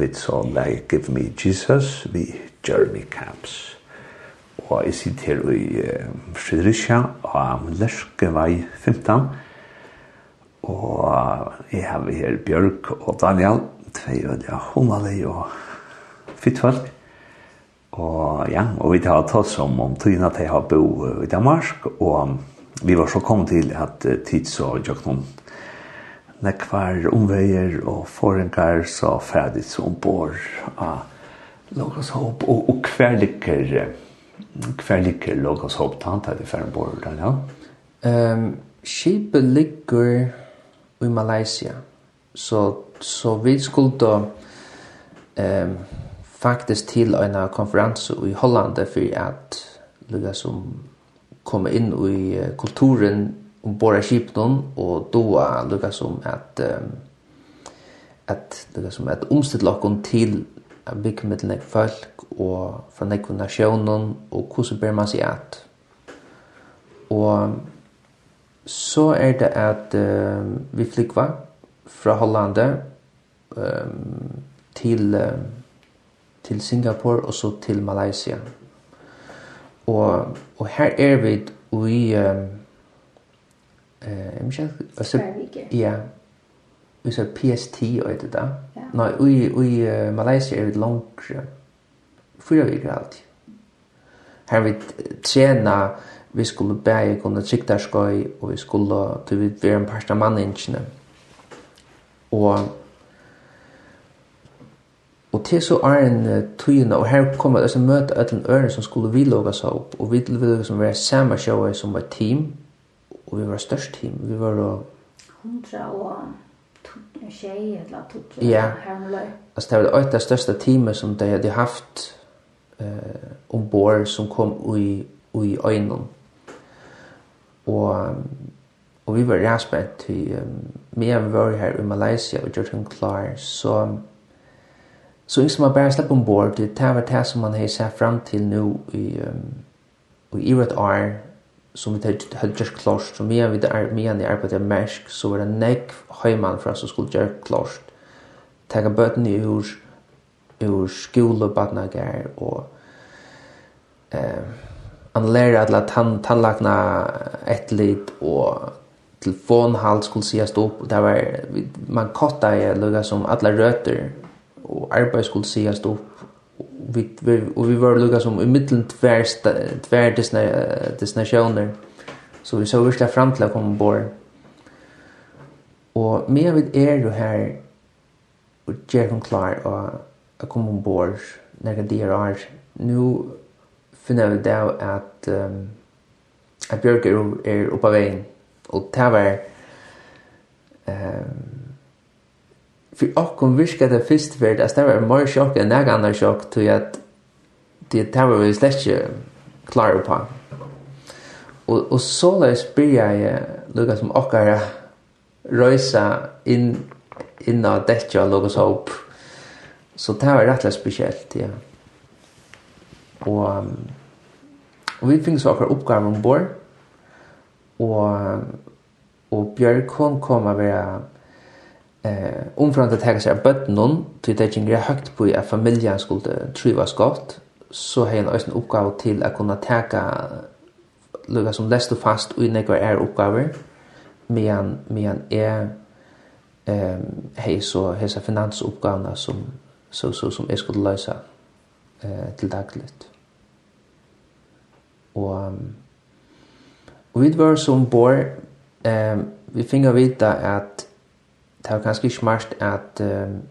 with song like Give Me Jesus vi Jeremy Camps. Og jeg sitter i uh, Fredericia av Lerskevei 15. Og jeg har vi her Bjørk og Daniel, tvei og ja, hundalig og Fittvalg. Og ja, og vi tar tatt som om tøyna at jeg har bo i Danmark, og vi var så kommet til at uh, tids og gjør noen nekvar omveier og forengar så ferdig som bor av Logos Hope Og, og hver liker, hver liker Logos Hope tant er det ferdig bor der, ja? Um, Skipet ligger i Malaysia. Så, så vi skulle da um, faktisk til en konferens i Holland for at lukka som komme inn i kulturen ombord av skipen og då lukka som at um, at lukka som at omstilla okkom til a bygg med nek folk og fra nek nasjonen og hvordan ber man seg at. Og så er det at um, vi flikva fra Hollande um, til um, til Singapore og så til Malaysia. Og, og her er vi i um, eh jag alltså ja. Vi sa PST och det där. Nej, vi vi Malaysia är det långt. Fyra veckor allt. Här vi träna vi skulle bära kunna sikta skoj och vi skulle till vi vara en parsta manningen. Och Og til så er en tøyene, og her kommer det som møter et eller øren som skulle vi låga seg opp, og vi vil som være samme sjøer som var team, Og vi var størst team. Vi var då... Hundra og tjej eller tuttra ja. Altså det var det ett største teamet som de hadde haft uh, ombord som kom i, i øynene. Og, og vi var rätt til um, mer än vi var her i Malaysia og gjort en klar så så ikke som man bare slipper ombord det var det som man har sett fram til nå i, um, i Irat år som vi har gjort klart, så som vi har vidt er, vi har arbeidet med mersk, så var det nekk høymann for oss som skulle gjøre klart. Tega bøten i ur, ur skole, badnager, og eh, han lærer at la tann, tannlagna etlit, og telefonhalt skulle sies opp, og det var, man kotta i lukka som alle røter, og arbeid skulle sies opp, vi och vi var lugga som i mitten tvärs tvär destinationer så vi så verkligen fram till att komma bort och mer vid är du här och jag kom klar och att komma ombord när det där är nu finner vi då att um, att Björk är, är uppe av vägen och det var um, för okkom viska det fyrst för det var mer chock än några andra chock till att det där var ju slash klar på. Och och så läs blir jag lukar som okkara rösa in inna det jag lukar så. Så det var rätt speciellt ja. Och, och vi fick så akkurat uppgavar ombord. Och, och Björk hon kom att vara Eh, omframt att täcka sig av bötnon till det gänger högt på att familjen skulle trivas gott så har en ösn uppgåva till att kunna täcka lukka som lestu fast og nekvar er oppgaver medan, medan er ehm hei så hesa finansuppgavna som så så som jeg skulle løysa eh, til dagligt. Og og vi var som bor eh, vi finner vita at det var ganske smart at um,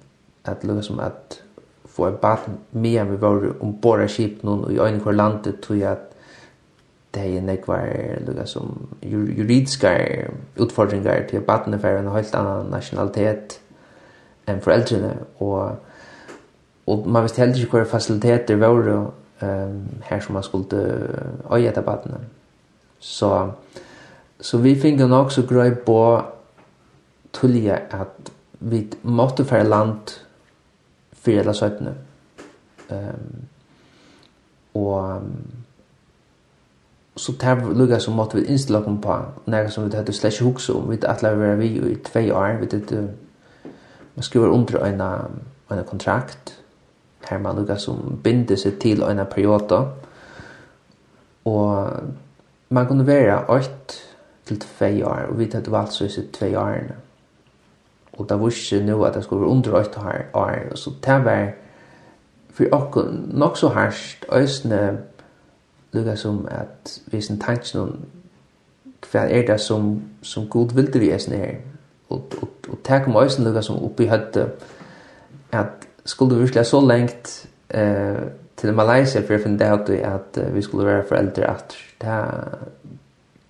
at lukka som at få en bad med vi var ombord av skip noen og i øyne for landet tog at det er nekvar lukka som juridiska utfordringar til badene for en helt annan nationalitet enn foreldrene og og man visste heller ikke hva fasiliteter var um, her som man skulle øye etter badene. Så, så vi fikk nok så grøy på tulliga at vi måtte fære land fyrir eller søttene. Um, og um, så tar vi lukka som måtte vi innstille oss på nega som vi hadde slett ikke hukse om. Vi hadde atla vera vi i tvei år. Vi hadde man skriver under en, en kontrakt. Her man lukka som binder seg til en periode. Og man kunne være 8 til 2 år, og vi hadde valgt så i 2 årene. Mm og det var ikke nå at det skulle være under åtte år, og så det var for okkur nok så harsht, øysene lukka som at vi sin tanks noen hva er det som, som god vilde vi er sånn her, og, og, og det kom øysene lukka som oppi høtte, at skulle vi virkelig så lengt eh, til Malaysia for å finne ut at vi skulle være foreldre at det,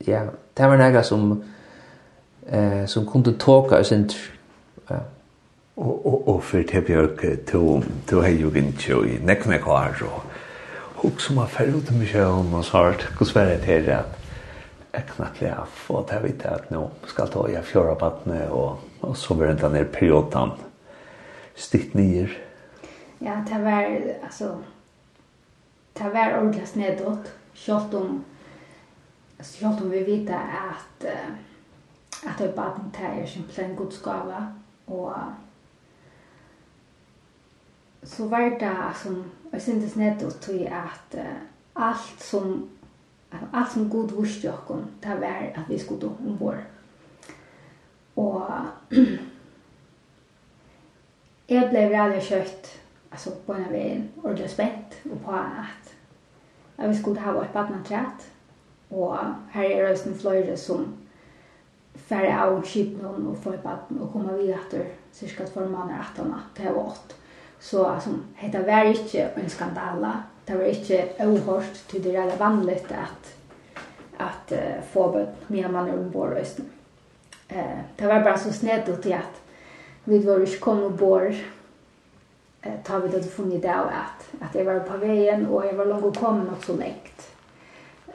ja, det var noe som eh, som kunde tåka oss indre Og, og, og for til Bjørk, du du har jo ikke i nekne kvar, og hun som har ferdig til mye om oss hardt, hvordan var det til at jeg knattelig har fått her vidt at nå skal ta jeg fjøra battene, og, og så var det denne perioden stikt nyer. Ja, det var, altså, det var ordentlig snedått, selv om, selv om vi vet at, at det er baden, det er simpelthen godskava, Og så var det som jeg syntes nettopp til at uh, alt som allt som god vurst jag kom det var att vi skulle då ombord. Och jag blev väldigt kött alltså på en vägen och det spänt och på att jag vi skulle ha vårt på annat sätt. Och här är rösten flöjde som færre av skipen og få i baden og komme vi etter cirka for måneder etter natt att det var. Så alltså heter var inte en skandala. Det var inte ohört till det där vanligt att att uh, få bort med man om borrösten. Eh det var bara så snett ut att vi var ju kom ombord. eh tar vi det funnit det att att det var på vägen och jag var långt och kom något så läkt.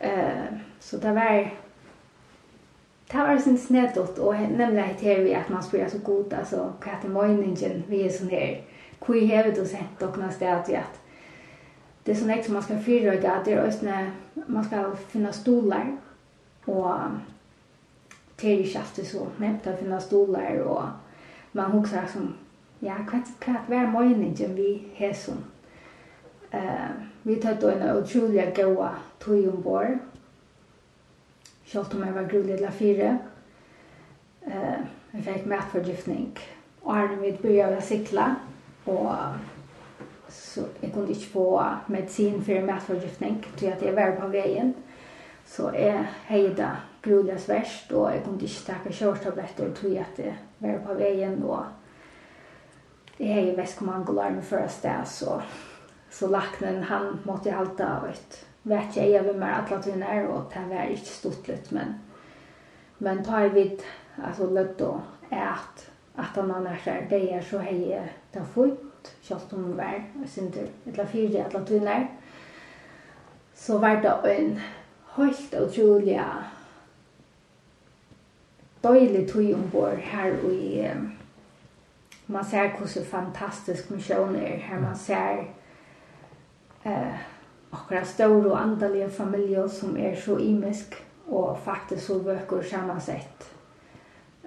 Eh så det var Det var sin snedott och nämligen att vi att man spelar så god alltså katten mojningen vi är så ner Kui hevet och sett och när det er att det är man skal fyra det att det är ösna man skal finna stolar og det er ikke alltid så nevnt å finna stolar og man huxar som ja kvart kvart var mojningen vi hesson. Eh vi tar då en utrolig goa tog ombord Kjølt om jeg var grulig til fire. Uh, jeg fikk matforgiftning. Og her vi begynte å sikle, Og så jeg kunne ikke få medisin for matforgiftning. til at jeg var på veien. Så jeg heide grulig sverst. Og jeg kunne ikke takke kjørstabletter. at jeg var på veien. Og jeg heide vestkommandolarmen før sted. Så, så laknen han måtte jeg halte av et vet jeg jeg vil mer alla tunnar og det var ikke stort litt, men men tar vi altså løtt og et, at han annars är det är så hei hej ta fot kjalt om vär sin tur fire fyra alla tunnar så var det en helt utrolig døylig tog ombord her i man ser hvordan fantastisk misjon er her man ser eh, akkurat stóru og andaliga familju som er så imisk og faktisk så vøkur sett.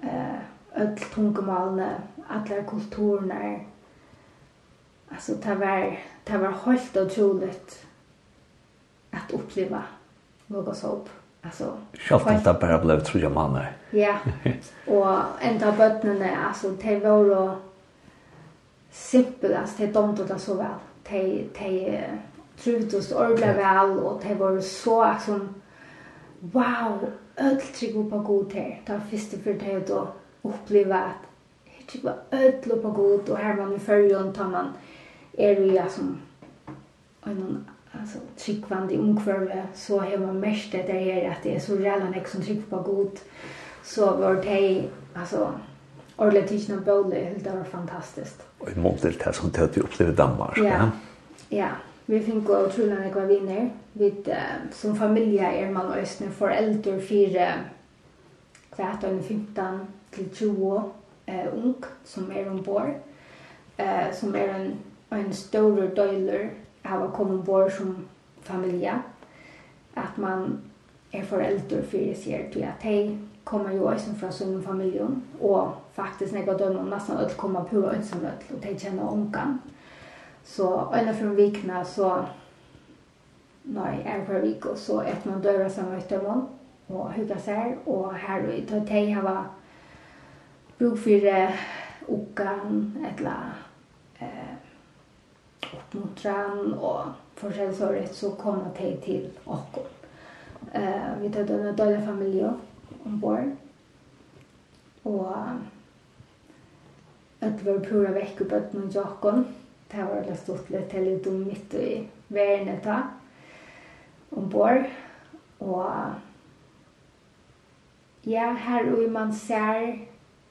Eh, öll tungumalene, allar kulturene. Alltså det var, det var helt otroligt att uppleva något så Alltså Självt inte bara blev tror manar. Ja. Och ända bötnerna alltså det var då simpelt alltså det domtade så väl. Det det trivdes ordentlig vel, og det var så som wow, öll trygg på god här. Det var första för det att då uppleva att här trygg var öll på god och här man i förrjön tar man är det ja som en alltså tryggvande omkvarve så har man mest det där är att det är så redan ex som trygg på god så var det alltså Orle Tichna Bowle, det var fantastiskt. Och i mån till det som det att vi upplevde Danmark. Ja, ja. Vi finko og trullan ekva viner. Vi som familja er man og østne foreldre fire kvart og 15 til 20 eh, ung som er ombord. Eh, som er en, en større døyler av å komme ombord som familie. At man er foreldre fire sier til at de kommer jo også fra sin familie. og faktisk når jeg går nesten alle kommer på ønsamøtel, og de kjenner ungene. Så ena från vikna så nej, en för vik og så et man døra sammen med möter og hugga seg og her og i Totei har bruk for ukan eller eh oppmuntran og försälsåret så rett så kommer det til och eh vi tar denne dåliga familie ombord og att vi var pura vekk på att någon jakon det var veldig stort litt til litt om mitt i verden da, ombord. Og ja, her og man ser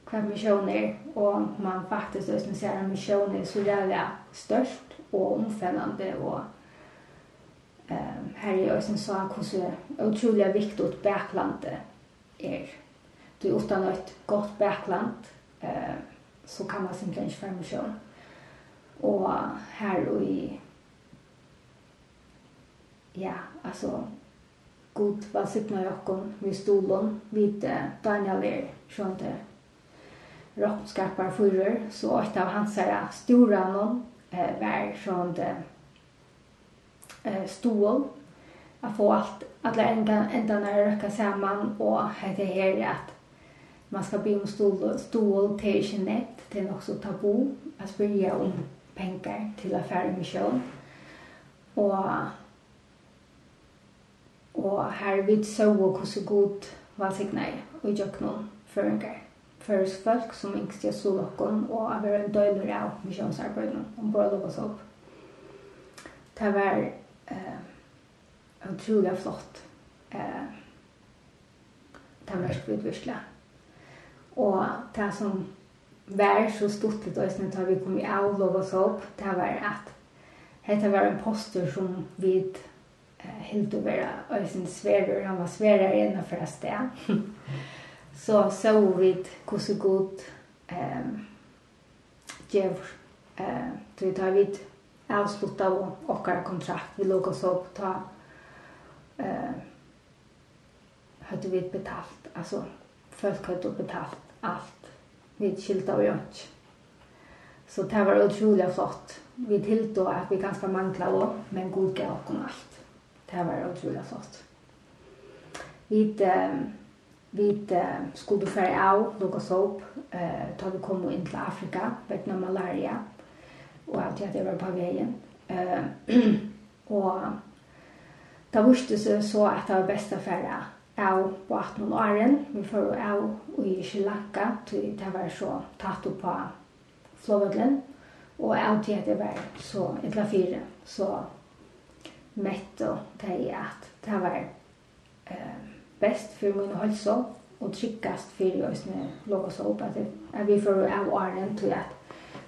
hva missioner, og man faktisk også ser en misjoner så jævlig størst og omfennende, og um, her er også en sak hvordan utrolig viktig baklandet er. Du utan et godt bakland, eh, så kan man simpelthen ikke få misjoner. Og her og i ja, altså god valsikna jokkon vi stolen. Vid Daniel er sjönte rockskapar fyrror så ett av hans här stora någon eh, var sjönte eh, stol. Att få allt alla ända ända när röka samman och det här är att man ska be om stol stol till kinet det är också tabu att börja om pengar til å fære misjon. Og, og her vi så og hvordan god var seg nei, og gjør noen føringer för folk som yngste solokon og av en døyler av misjonsarbeidene om bare lov oss opp. Det var eh, utrolig flott. Eh, det var skvitt virkelig. Og det som var så stort litt også når vi kom i all lov och opp, det var at Hetta var en poster som vi helt å være øysen sverer, han var sverer enn og fra sted. så så vi hvordan god eh, gjør. Eh, så vi tar vidt avslutt av okkara kontrakt. Vi låg oss opp ta eh, hadde vi betalt, altså folk hadde betalt alt vi skilte og gjør Så det var utrolig flott. Vi tiltog at vi ganske manglet også, men god gav oss alt. Det var utrolig flott. Vi, eh, vi eh, skulle fære av, lukket oss opp, eh, da vi kom inn til Afrika, vekna malaria, og alt det var på veien. Eh, og da visste seg så at det var best å fære av av vatten og åren. Vi får av i Sri Lanka, til det var så tatt opp på flåvødlen. Og av til det var så etla fire, så mett og det er at det var eh, best for min helse og tryggast for oss med låg opp at, at vi får av åren til at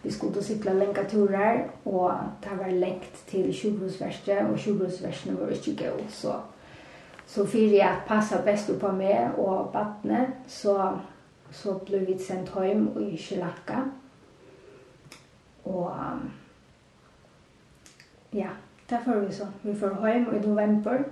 vi skulle sykla lenga turer og det var lengt til sjukhusverste, og sjukhusverste var ikke gøy, så Så för jag passa bäst på mig och vattnet så, så blev vi sendt hem i Sri Lanka. Och ja, där får vi så. Vi får hem i november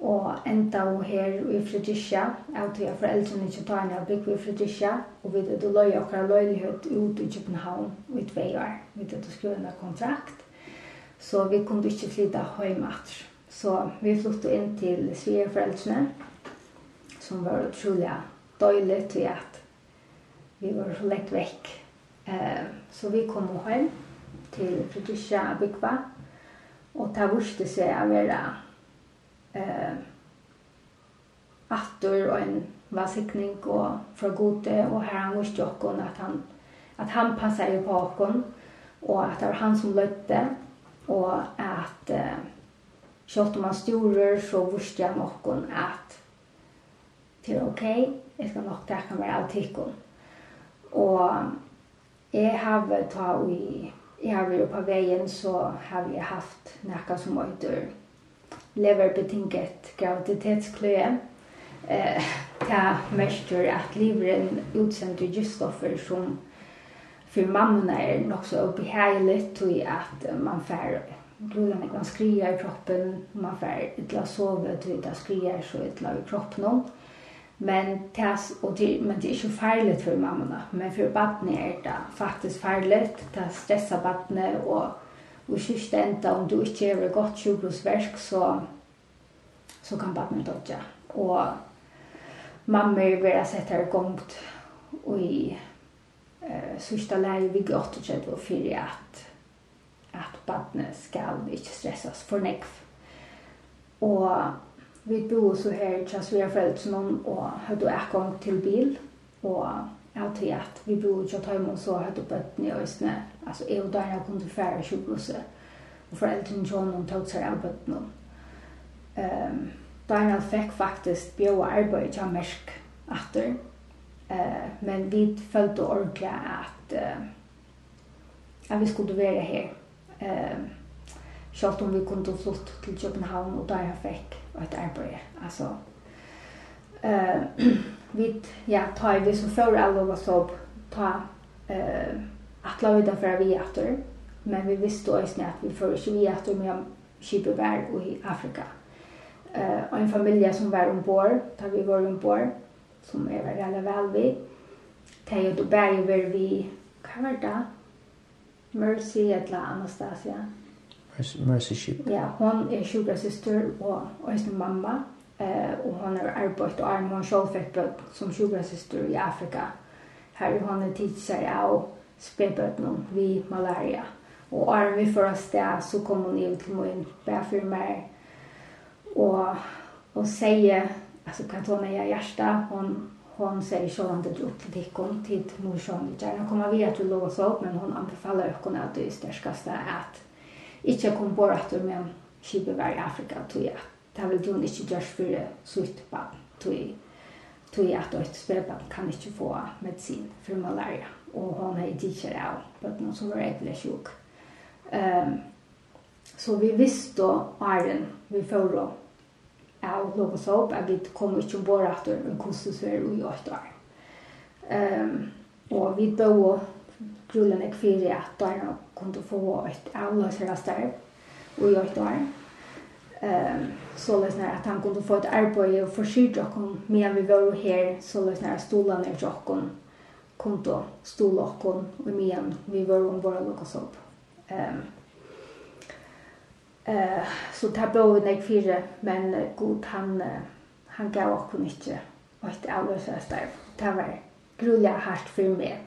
og enda og her i Fredricia, av til at foreldrene ikke tar ned bygg i Fredricia, og vi hadde løy akkurat løylighet ut i København i tvei år. Vi hadde skrevet en kontrakt, så vi kunne ikke flytte hjem etter. Så vi flyttet in till Svea som var otroligt døylig til att vi var så lett vekk. Eh, så vi kom hem till Fredrikia Bygva och det visste seg å være eh, atter och en vasikning og fra gode och här han visste också att han att han passade på honom och att det var han som lötte och att eh, Sjått om han storer, så vurste jeg noen at det ok, jeg skal nok takke meg av tikkene. Og jeg har ta i, jeg har vært på veien, så har jeg haft noe som heter leverbetinget graviditetskløe. Eh, det mestjer at liveren utsender gistoffer som for mammorna er nok så behagligt tog att man får blóðan ikke man skriar i kroppen, man får ytla sove, du vet, skriar så ytla i kroppen. Men tas och det men det är ju farligt för mammorna, men för barnen är det faktiskt farligt. Det stressar barnen och och sist ända om du inte gör gott sjukvårdsverk så så kan barnen dodja. Och mamma är väl att sätta igång och i eh sista läge vi gott och det var för att at barnet skal ikke stressas for nekv. Og vi bor så her i Tjasvira foreldrene og hadde ekong til bil, og jeg til at vi bor i Tjataimen så hadde bøttene i Øysene, altså jeg og Daniel kom til færre sjukhuset, og foreldrene John henne tog seg av bøttene. Um, Daniel fikk faktisk bjøa arbeid til Mersk atter, uh, men vi følte ordentlig at, uh, at vi skulle være her eh sjálvt om vi kunde flytta till Köpenhamn och där jag fick ett arbete. Alltså eh vi ja tar vi så för alla var så ta eh att låta det för vi åter. Men vi visste då att vi för så vi men med skipet och i Afrika. Eh och en familj som var ombord, där vi var ombord som är väldigt väl vi. Det är ju då bär vi, kan var det, Mercy eller Anastasia. Mercy Ship. Ja, hon er sjukrasister og øyne mamma. Eh, og hon har arbeidt og arm, hon selv fikk bøtt som sjukrasister i Afrika. Her er hon en tidser av spedbøtten vi malaria. Og arm vi for oss der, så kom hon inn til min bæfyr meg. Og, og sier, altså kan hon er hjertet, hon hon säger så han det upp till tikkon tid morsan vi gärna kommer vi att låsa upp men hon anbefaller hon att det är stärskaste att inte kom på att du men kibe var i Afrika tog jag. Det vill hon inte görs för sutt barn. Tog tog at ett spädbarn kan inte få medisin for malaria. Og hon är teacher av på någon som var äcklig sjuk. Um, så vi visste då Arjen vi får av Lobo Soap at vi kom ikke ombord etter en kostusfer i åtte år. Um, og vi bød grunnen er fyrir at døren kunne få et avløsere starv i åtte år. Um, så løsner at han kunne få et arbeid og forsyre dere med vi var her, så løsner at stolene er dere kunne stole dere og med vi var om av Lobo Soap. Um, Eh så där blev det fyra men god han han gav och kunde inte och det starv. Det var grulla hårt för mig.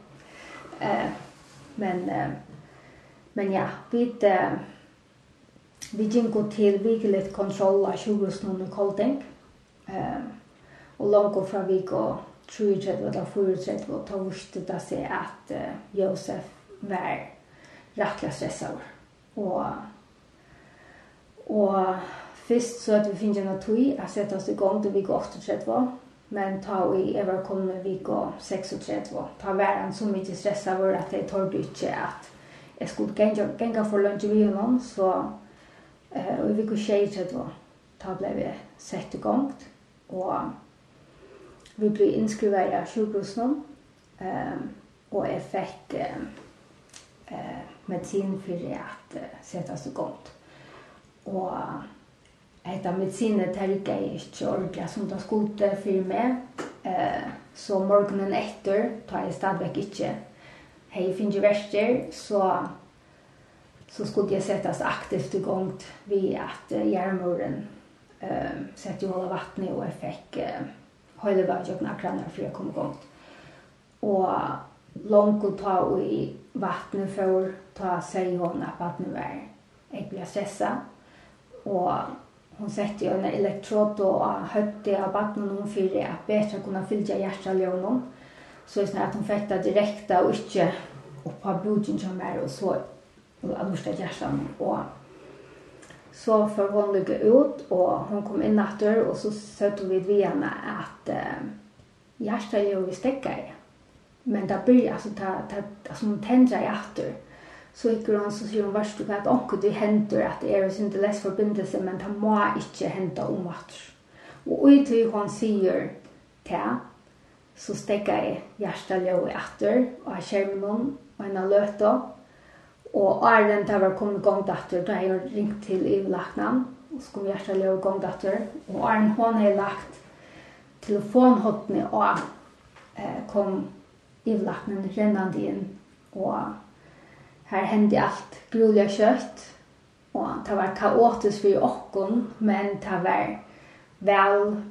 Eh men eh, men ja, vi uh, vi gick till viklet kontroll av 20 snön kolding, kolting. Eh och långt vi går tror jag att det var förutsätt och ta visste det at uh, Josef var rettelig stresset og Og først så at vi finner noe tui jeg setter oss i gang til vi går 38. Men ta i Eva kommer går 36. Ta världen så mycket stressad var att det ikke at jeg skulle gänga, for för lunch vid honom. Så eh, vi i vecka 36 ta ble vi sett i gang, og vi ble innskrivet i sjukhusen. Ehm og jeg fikk eh, eh, medisin for at uh, sätta oss igång. Mm Og etter medisiner terka jeg ikke ordentlig som det skulle for meg. Eh, så morgenen etter tar jeg stadigvæk ikke. Hei, finner verster, så så skulle jag sättas aktivt igång vid att uh, järnmuren eh uh, sätter ju hålla vattnet och jag fick uh, höjde värjokna kranar för jag kom igång. Och långt och ta i vattnet för ta sig hon att vattnet var. Jag blir stressad og hon sette jo en elektrod og høytte av bakken noen for at bedre kunne fylle hjertet av noen. Så det er at hon fikk det direkte og ikke opp av blodet som er og så og at hun hjertet Og så får hon lykke ut og hon kom inn etter og så søtte vi ved henne at uh, hjertet jo vi stekker. Men det blir altså, ta, ta, altså, hon tendrer i etter. Mm så gikk hun så sier hun varst du hva at onke du henter at det er jo sin les forbindelse, men det må ikke hente om at. Og ut tog hun sier til, så stekker jeg hjertet løy etter, og jeg skjermer noen, og henne løte, og æren der var kommet gang datter, da jeg ringt til i laknavn, og så kom hjertet løy gang datter, og æren hun har lagt telefonhåttene og eh, kom i laknavn rennende inn, og her hendte alt grulig kött och det var kaotiskt för åkon men det var väl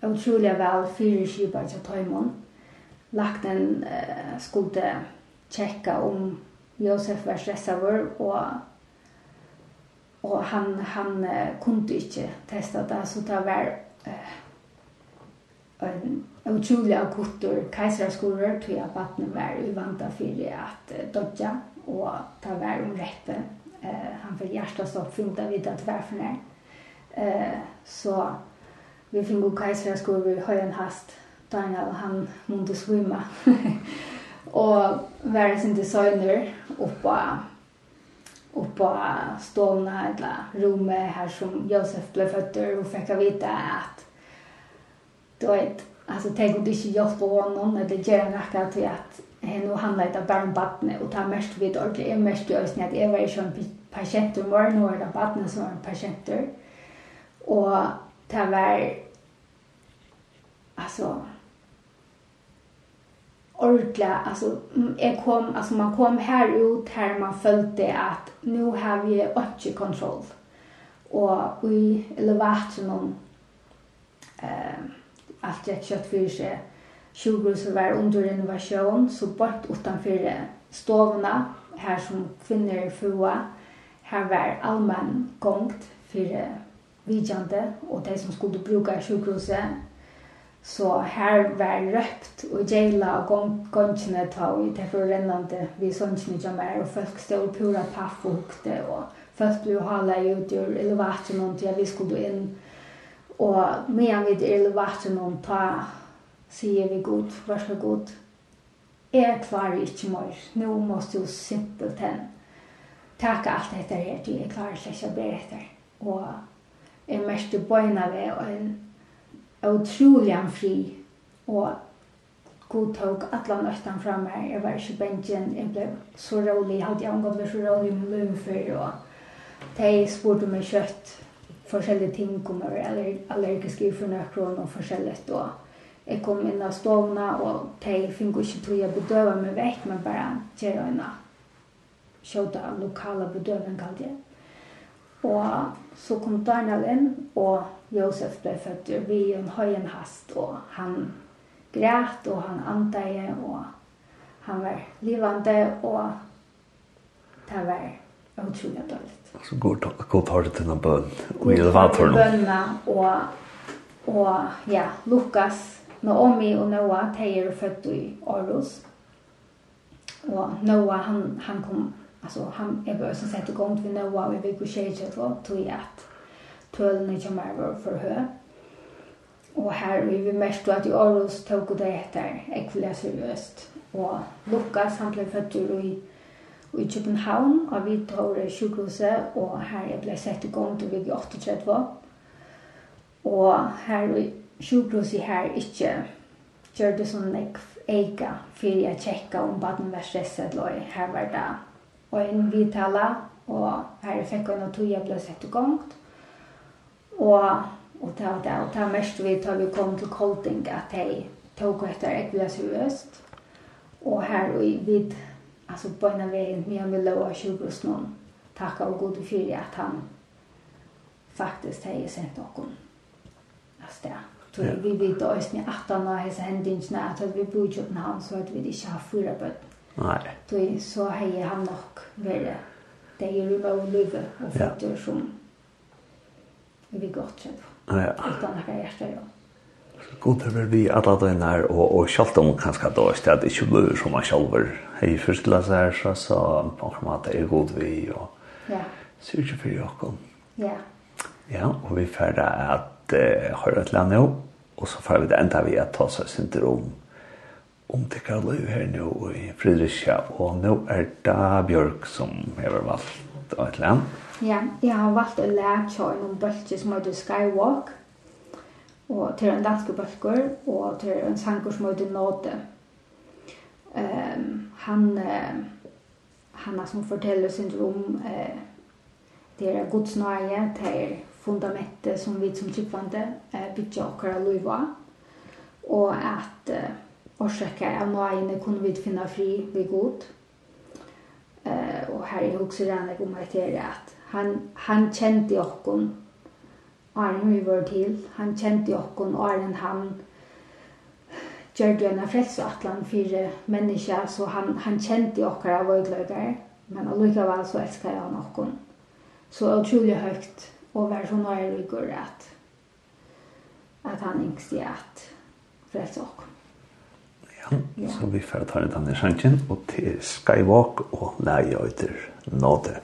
utrolig vel fire kibar til Tøymon. Lakten eh, skulle checka om Josef var stressad och och han han uh, kunde inte testa det så det var uh, en otrolig akutor kejsarskolor till att vattnet var i for at att eh, dodja og ta vær om rette. Eh, han fikk hjertestopp, funnet av vidt at vær for nær. Eh, så vi fikk god kajsra skor vi høy en hast. Daniel, han måtte svimma. og være sin designer oppe oppa stålna eller rommet her som Josef ble føtter og fikk av vite at då vet, alltså tänk om det inte hjälper honom eller ger en racka till att nu handlar det bara om vattnet och tar mest vid och det är mest gör att jag var ju en patient och var nu är det vattnet som är en patient. Och det var alltså ordla Alltså, jag kom, alltså man kom här ut här man följde att nu har vi inte kontroll. Och i elevatorn om eh, allt jag kött för sig sjukhus var under renovasjon, så bort utenfor stovene, her som kvinner fua, her var allmenn gongt for vidjande, og de som skulle bruke sjukhuset, Så her var røpt og gjeila og gongene ta og i for forrennende vi sånnsene som er, og folk stod pura paff og hukte, og folk ble hala ut ur elevatoren til vi skulle inn. Og medan vi til elevatoren ta sier vi god, vær så god. Jeg klarer ikke mer. Nå må du simpelt hen takke alt dette her til jeg klarer ikke å be etter. Og jeg mørkte bøyna ved og en utrolig en fri. Og god tog alle nøttene fra meg. Jeg var ikke benjen. Jeg ble så rolig. Jeg hadde omgått meg så rolig med løn før. Og de spurte meg kjøtt forskjellige ting om jeg var allergisk i for nøkron og forskjellig. Og jeg kom inn av stovna, og de fikk ikke tog jeg bedøve meg vekk, men bare gjør en kjøta lokale bedøven, kallte jeg. Og så kom Daniel inn, og Josef ble født vi en høyen hast, og han græt, og han andeie, og han var livande, og det var utrolig dårlig. Så god, god har det til noen bønn, og i elevatoren. Bønna, og, og ja, Lukas, Naomi og Noah, de er født i Aarhus. Og Noah, han, han kom, altså han er bare som sett i gang til Noah i Viggo Kjeje, tog at tølene kommer var for høy. Og her vi vil mest at i Aarhus tog det etter ekvillig seriøst. Og Lukas, han ble født i, i København tog det sjukhuset, og her jeg ble sett i gang til 38. Og her i sjukhus i her ikke gjør det som jeg eika för jeg checka om baden var stressad eller här var det. Og en vitala, og her fikk jeg noe tog jeg ble sett i gongt. Og, og det var det, og det var mest vi tar vi kom til Kolding at jeg tog etter jeg ble seriøst. Og her og vid, altså på en av veien, vi har lov av sjukhus noen takka og gode fyrir at han faktisk har sendt okkur. Alltså det. Så ja. vi vet også med ni att han har hesa händingsna att vi bor i København, så at vi ikke har fyra bøtt. Nei. Så, så har jeg han nok vært det är ju bara og och fötter som vi gott sett. Ja. Utan att jag hjärta ja. er vel vi alle den her, og, og selv om kanske då är det ikke blöd som man själv hej först läsa här så så på en måte er god vi og ja. sier ikke for Jakob. Ja. Ja, og vi färda att eh, höra ett land ihop. Og så får vi det enda vi at ta seg sinter om om det kan løy her nå i Fredrikia, og nå er det Bjørk som har valgt av et land. Ja, jeg har valgt å lære seg noen bølger som heter Skywalk, og til en danske bølger, og til en sanger som heter Nåde. Um, han, uh, han er som forteller sin rom uh, det er godsnøye, det er fundamentet som vi som tryggvande eh, bygger akkurat liv av. Og at eh, årsaker av nøyene kunne vi finne fri ved god. Eh, og her er også regnet om at det at han, han kjente åkken Arne vi var til. Han kjente åkken Arne han gjør gjorde en frelseatlan for mennesker, så han, han kjente åkker av vågløyder. Men allikevel så elsker han åkken. Så utrolig høyt og være så nøyre i går at, at han ikke sier at frelse oss. Ja, ja, så vi får ta litt annet sjanken, og til Skywalk og leie etter nåde.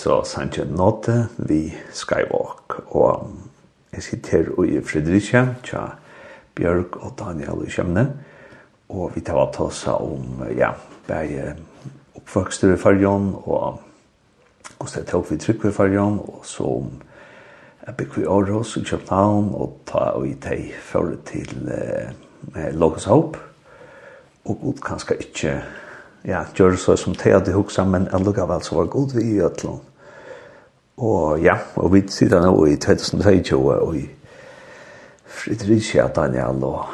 så Sanche Notte vi Skywalk. Og jeg sitter i Fredericia, tja Bjørk og Daniel i Kjemne. Og vi tar ta oss om, ja, bare oppvokster i fargen, og hvordan det tok vi trykk i fargen, og så om jeg bygger vi Aarhus i København, og ta og i teg for til eh, Logos Hope. Og god kanskje ikke ja, gjør så som teg hadde huksa, men allukavall så var god vi i Øtlån. Og ja, og vi sitter nå i 2022 og i Fredricia, Daniel, og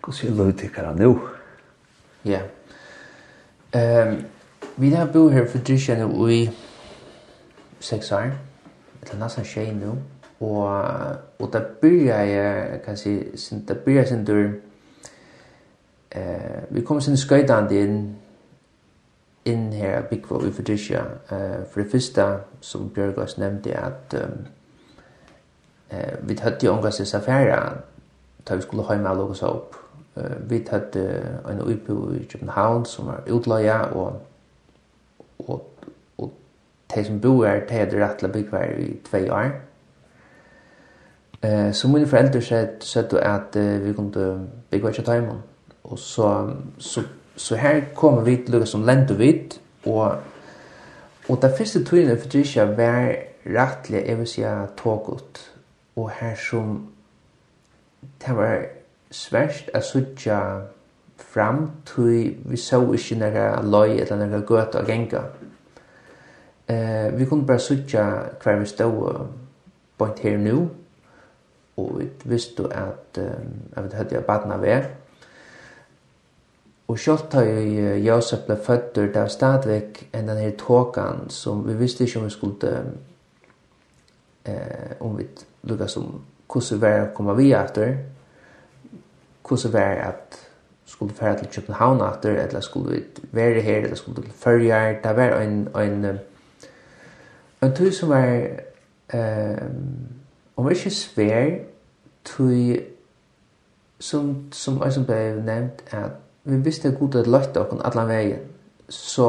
hvordan sier løytikker han nå? Ja. Um, vi har bo her i Fredricia nå i seks år, eller nesten tjej nå, og, og da byrja jeg, kan si, da byrja jeg sin dør, eh, vi kom sin skøydande inn inn her av bygge i Fredericia. Uh, for det første, som Bjørg også nevnte, at um, uh, vi hadde jo omgås i Safari, da vi skulle ha med alle oss opp. Uh, vi hadde en utbo i København som var utløya, og, og, og de som bor her, de hadde rett til å bygge her i tve år. Eh, så mine foreldre sett, sett at uh, vi kunne bygge her til Tøymon. Og så, så Så her kommer vi til lukka som lente vidt, og, og det første tøyene for Trisha var rettelig, jeg vil si, tågått. Og her som, det var svært å sutja fram til vi så ikke nega løy eller nega gøt og genga. Eh, vi kunne bare sutja hver vi stod point her nu, og vi visste at, um, at vi hadde jeg badna ved, Og sjálvt da Josef ble fødder, det var stadigvæk enn den her tåkan som vi visste ikke om vi skulle eh, om vi lukka som hvordan var å komme vi etter hvordan var at skulle færa til København etter eller skulle vi være her eller skulle til Førjar det var en en, en tur som var eh, om ikke svær tog som, som, som ble nevnt at vi visste at Gud hadde løtt okken alle veien, så,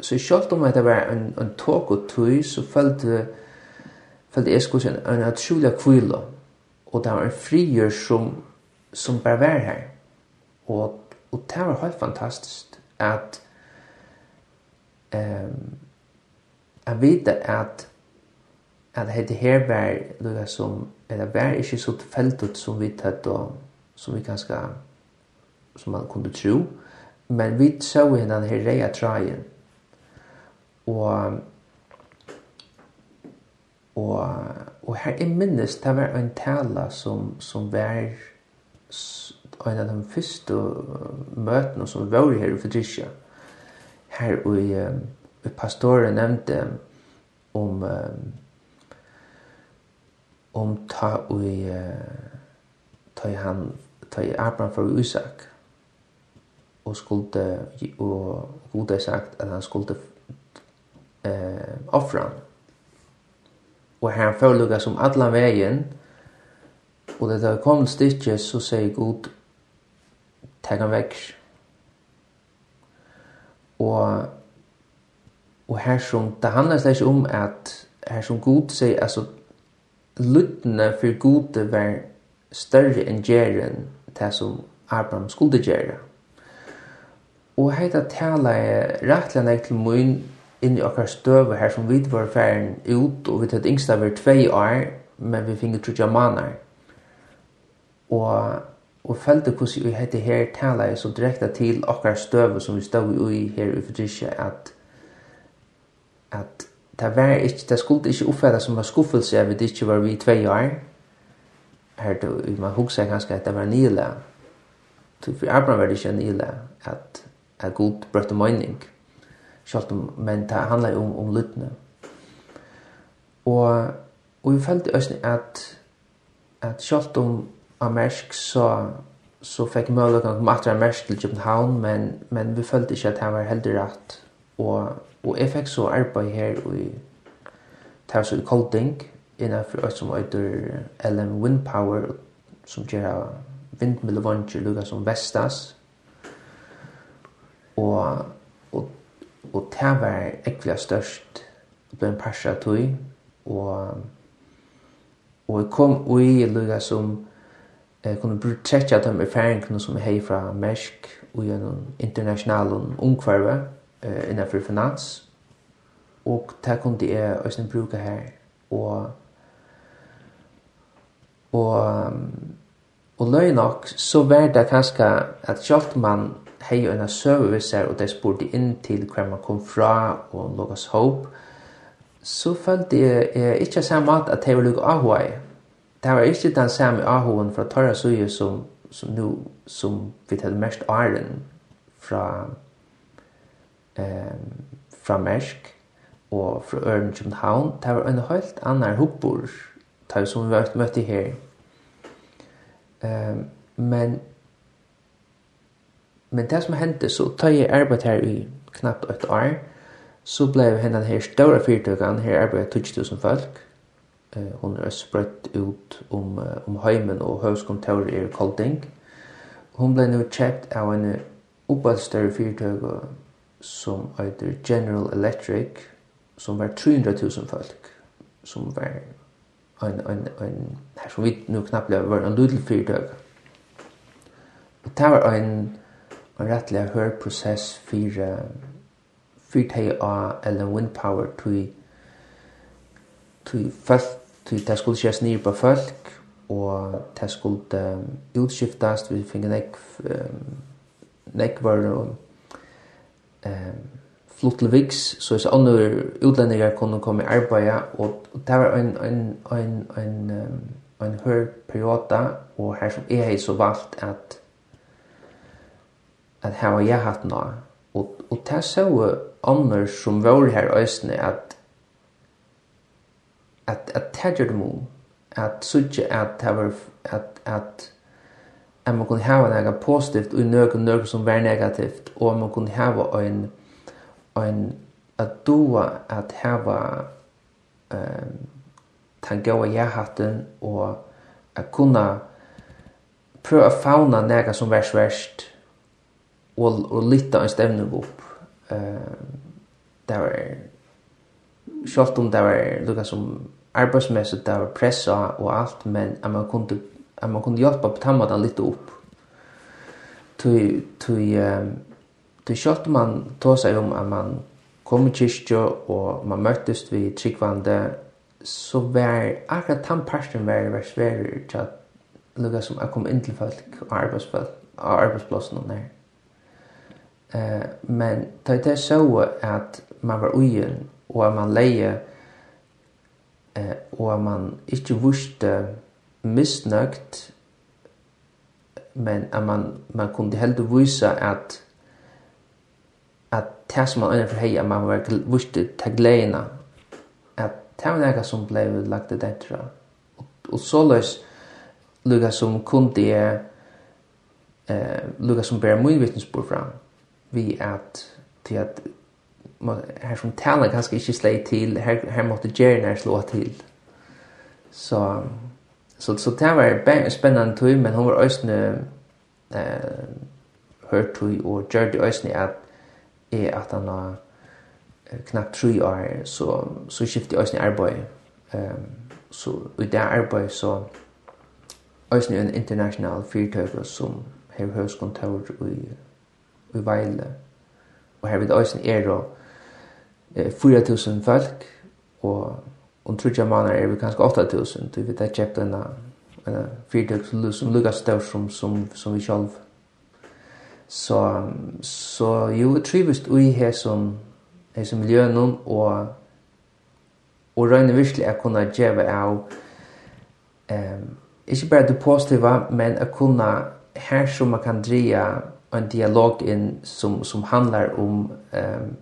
så selv om det var en, en tog og tøy, så følte, følte jeg skulle en, en utrolig kvile, og det var en frier som, som bare var her. Og, og det var helt fantastisk at um, jeg vet at at det her var, som, eller var ikke så tilfeldig som vi tatt, og som vi kanskje som man kunde tro. Men vi så henne den här rea trajen. Och och och här är minnes det var en tala som som var en av de första mötena som var här i Fredricia. Här och i, i pastoren nämnde om om ta och i ta i han ta i Abraham för Isak og skulle og Gud har sagt at han skulle eh offra. Og han får som alla vegen og det där kom stitches så sier Gud ta han vekk. Og og her som det handler sig om at her som Gud sier altså lutna for Gud var større enn gärden det som Abraham skulle göra. Og heita tala er rettelig nek til mun inn i okkar støve her som vi var færen ut, og vi tatt yngsta over tvei år, men vi finner trutja manar. Og, og følte hvordan vi heter her tala er så direkta til okkar støve som vi stod i her i Fredricia, at, at det var ikke, det skulle ikke oppfattes som var skuffelse av at det ikke var vi tvei år. Her, man husker ganske at det var nila. Så for Abraham var det ikke nila, at at god brøtte mening. Sjalt om, men det handlar jo om, om lyttene. Og, og vi følte også at, at sjalt om Amersk så, så fikk muligheten om at Amersk til København, men, men vi følte ikke at han var heldig rett. Og, og jeg fikk så arbeid her i, det var så i Kolding, innenfor et som heter LM Windpower, som gjør vindmøllevanger, lukka som Vestas, og og og det var egentlig størst det ble en parsa tøy og og jeg kom ui lukka som jeg kunne trekja dem erfaringene som jeg hei fra Mersk og gjennom internasjonalen omkvarve eh, innenfor finans. Og det kunne jeg også bruka her. Og og og løy nok så var det kanskje at sjalt man hei og en søve vi og det spurte inn til hver man kom fra, og Lukas Hope, så følte jeg, jeg ikke samme at at jeg var lukket av hva Det var ikke den samme av fra Torra Suje som, som nu, som vi hadde mest æren fra, eh, fra Mersk og fra Ørn København. Det var en helt annan hoppor, det som vi møtte her. Eh, men Men det som hendte så tar jeg arbeid her i knappt et år, så ble henne her større fyrtøkene, her arbeidet 20.000 folk. Eh, hun er sprøtt ut om, om heimen og høvskontoret i Kolding. Hun ble nå kjøpt av en oppad større fyrtøk som heter General Electric, som var 300.000 folk, som var en, en, en, her som vi nu knappt var en lydel fyrtøk. Og det var en en rettelig hør prosess for for teg av Ellen Windpower til til folk til det skulle skjes nye på folk og det skulle um, utskiftast vi finner nek um, nek var um, flott til Viks så hvis andre utlendingar kunne komme i arbeid og, og det var en en, en, en, en, um, en hør periode og her som jeg har så valgt at at her var jeg hatt nå. Og, og det så ånder som var her østene at at at tager dem om at søgja at hava at at at man kunne hava nega positivt og nøkur nøkur som var negativt og man kunne hava ein ein at doa at hava um, tan gaua jahatten og at kunna prøva fauna nega som var svært og, og lytta en stevne opp. Uh, det var, selv om det var lukka som arbeidsmessig, det var pressa og alt, men at man kunne, at man kunne hjelpa på tammadan litt opp. Tui, tui, um, tui selv om man tog seg om at man kom i kyrkja og man møttes vi tryggvande, så var akkurat den parten var, var svær til at lukka som jeg kom inn til folk og arbeidsplassen og arbeidsplassen og nær. Eh, men ta det så att man var ojäl och att man leje eh och att man inte visste missnökt men att man man kunde helt visa att att det som man ungefär heja man var visste ta glädjena att det var något som blev lagt det där och och så lös lukar som kunde eh lukar som bär min vittnesbörd fram vi at til at her som tala kanskje ikke slei til, her, her måtte gjerne slå til. Så, så, så det var spennende tøy, men hun var øsne eh, hørt tøy og gjør det øsne at er at han har knappt tre år, så, så skiftet jeg øsne arbeid. Um, så i det arbeid så øsne en international fyrtøy som har høyskontor i i Veile. Og her vid Øysen er det eh, 4.000 folk, og om trutja måneder er vi kanskje 8.000, du vet jeg kjøpte en fyrtøk som lukkar større som, som, som vi sjálf. Så, så jo, jeg trives i her som miljøen, og og røyne virkelig er kunne djeva av um, ikke bare det positiva, men er kunne her som man kan dreja en dialog in som som handlar om ehm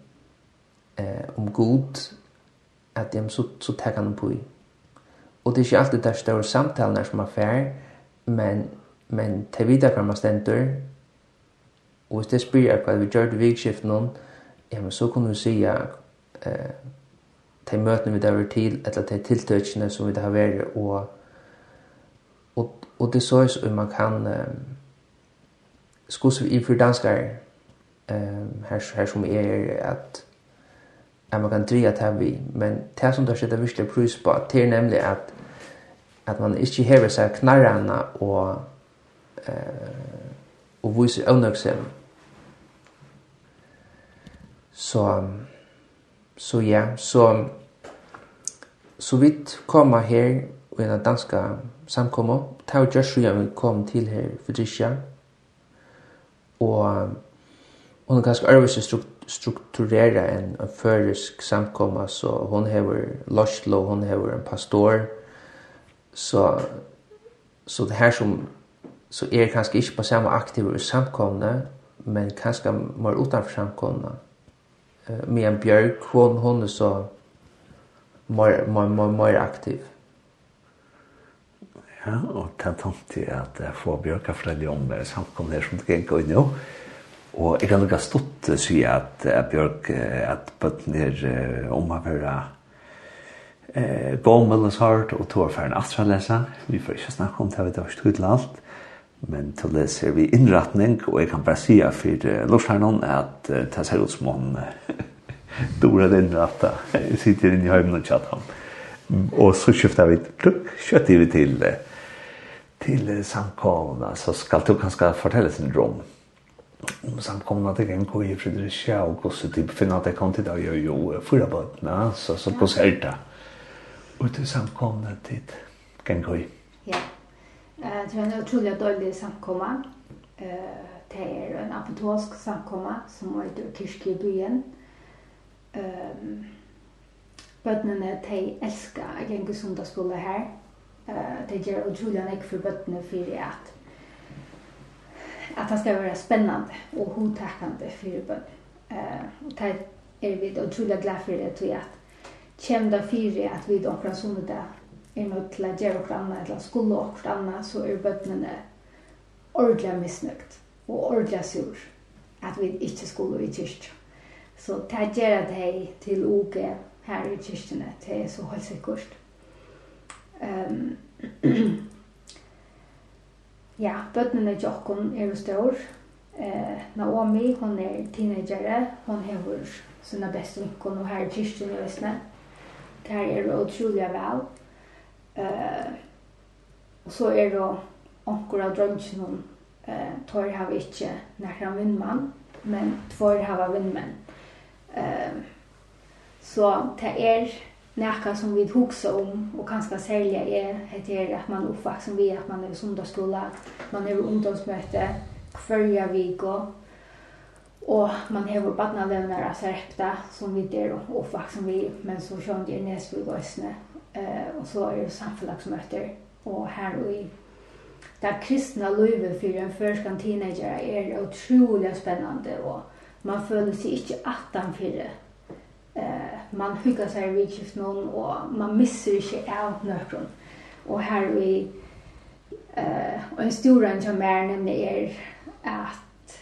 eh om god att dem så så tar han på. Och det är ju alltid där står samtal när som affär men men te vidare kan man ständer och det spyr vad vi gör det vikskift någon ja men så kan du säga eh te möten vi där till eller te tilltöchna som vi det har varit och och och det så är man kan eh, skulle vi för danskar ehm här här som är er att att man kan driva det vi men det som där sitter visst prus på det är nämligen att att man inte har så knarrarna och eh och visar onöksam så så ja så så vitt komma här och en danska samkomma tar just så jag kom komma till här för det og hon er ganske ærvis strukturera en, en førisk samkomma, så hon hever Loslo, hon hever en pastor, så, så det her som så er kanskje ikke på samme aktive i samkomne, men kanskje mer utanfor samkomne. Uh, med en bjørk, hon, hon er så mer, mer, mer, mer aktiv. Ja, og det er tomt at jeg får bjørka fra de det samkom her som det gikk inn nå. Og jeg kan lukka stått si at jeg bjørk at bøtten her om å være gommel og sart og tog for en astra lesa. Vi får ikke snakke om det, vi tar ikke til alt. Men til leser vi innretning, og jeg kan bare si for Lorshernon at det ser ut som om dora den ratta sitter inne i høymen og tjatt. Og så skifter vi, kjøtter vi til till samkomna så skal du kanskje fortelle sin drøm Om samkomna til en gå i Fredrikia og hvordan du typ at jeg det kom til där jag ju fyra båten så så på sälta. Och til samkomna til kan. Ja. Eh det er en utrolig dårlig samkomma. Eh det er en apostolsk samkomma som är i Kirkebyen. Ehm Bøtnene, de elsker å gjenge sundagsskole her. Eh, det gjør utrolig nok for bøttene for at at det skal være spennende og hodtakende for bøttene. Eh, og det er vi utrolig glad for det, tror jeg at kjem det for at vi da kan sånne det er nødt til å gjøre noe annet eller skulle noe annet, så er bøttene ordentlig misnøkt og ordentlig sur at vi ikke skulle i kyrkja. Så det gjør det til uke her i kyrkjene, det er så helt sikkert. Ehm Ja, bøtnene til okken er stor. Eh, Naomi, hon er teenagere, hon hever sina beste vinkon og her i kyrkjen i Vesne. Der er det utrolig vel. Eh, og så er det onker av drønnsen eh, tar har vi ikke nærkere vindmann, men tvår har vi vinnmenn. Eh, så det er näka som vi huxar om och kanske sälja är heter att man uppvaxen vi att man är sundagsskola, man är ungdomsmöte kvarje vecka och man har barna lämnar alltså repta som vi är som vi men så kör det nästa gåsne eh och så är det samfällagsmöter och här och i där kristna livet för en första teenager är otroligt spännande och man följer sig inte attan för det eh man huggar seg vid skift noen og man misser ikke av någon. Och här vi eh og en stor range som er nemlig er at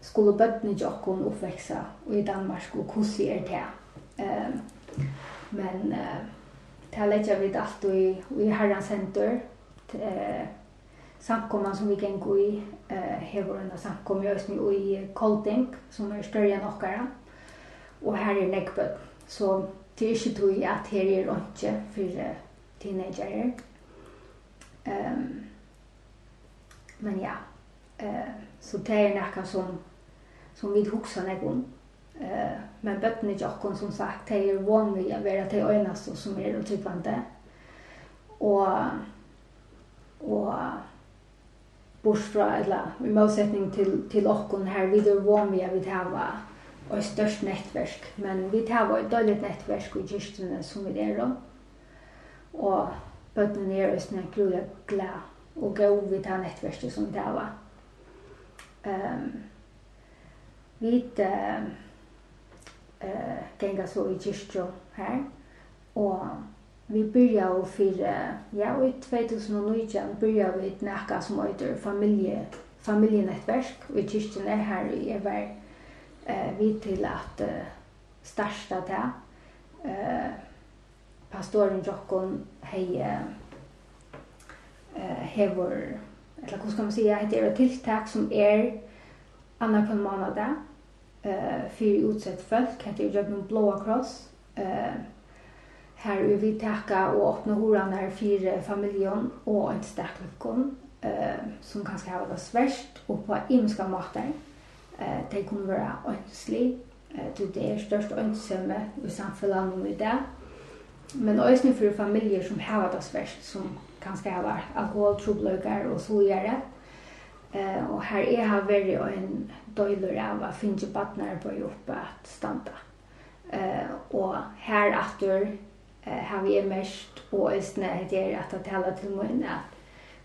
skulle bøttene ikke kom uppväxa och i Danmark og hur er det? Ehm men eh det lägger vi alt i i Herrens center eh samkomman som vi kan gå i eh här var den samkomman just nu i Kolding som är större än Ockara og her er nekbød. Så det er ikke tog at her er ikke for teenagerer. Um, men ja, uh, så det er nekka som, som vi husker nek om. Uh, men bøttene til okken, som sagt, det er vanlige å være til øynene som er utryggvande. Og, og bortsfra, eller i motsetning til, til okken her, vi er vanlige å være og størst nettverk. Men vi tar et dårlig nettverk i kyrkene som vi er om. Og bøttene er også en grulig glad og gå vi tar nettverket som vi var. Um, vi uh, uh, ganger så i kyrkjå her, og vi byrja å fyre, ja, i 2019 byrja vi et nekka som heter familie, familienettverk, og i kyrkjene her i Everg eh, vi till att uh, starta det. Eh, pastoren Jockon hej eh, hevor, eller hur ska man säga, det är ett tilltag som är annan på en månad där. Eh, för utsett folk, heter ju Jockon Blåa Cross. Eh, här är vi tacka och öppna horan här för familjen och ett stark eh, som kanske har varit svärst och på imska matar. Eh, eh det kunne vara önslig eh det är störst önsamme i samhället i dag. Men önslig för familjer som har det svårt som kanske har alkoholproblem och så vidare eh och här är har varit en dålig av att finna partner på jobbet att stanna eh och här efter eh har vi mest och ösnä det är att tala till mun att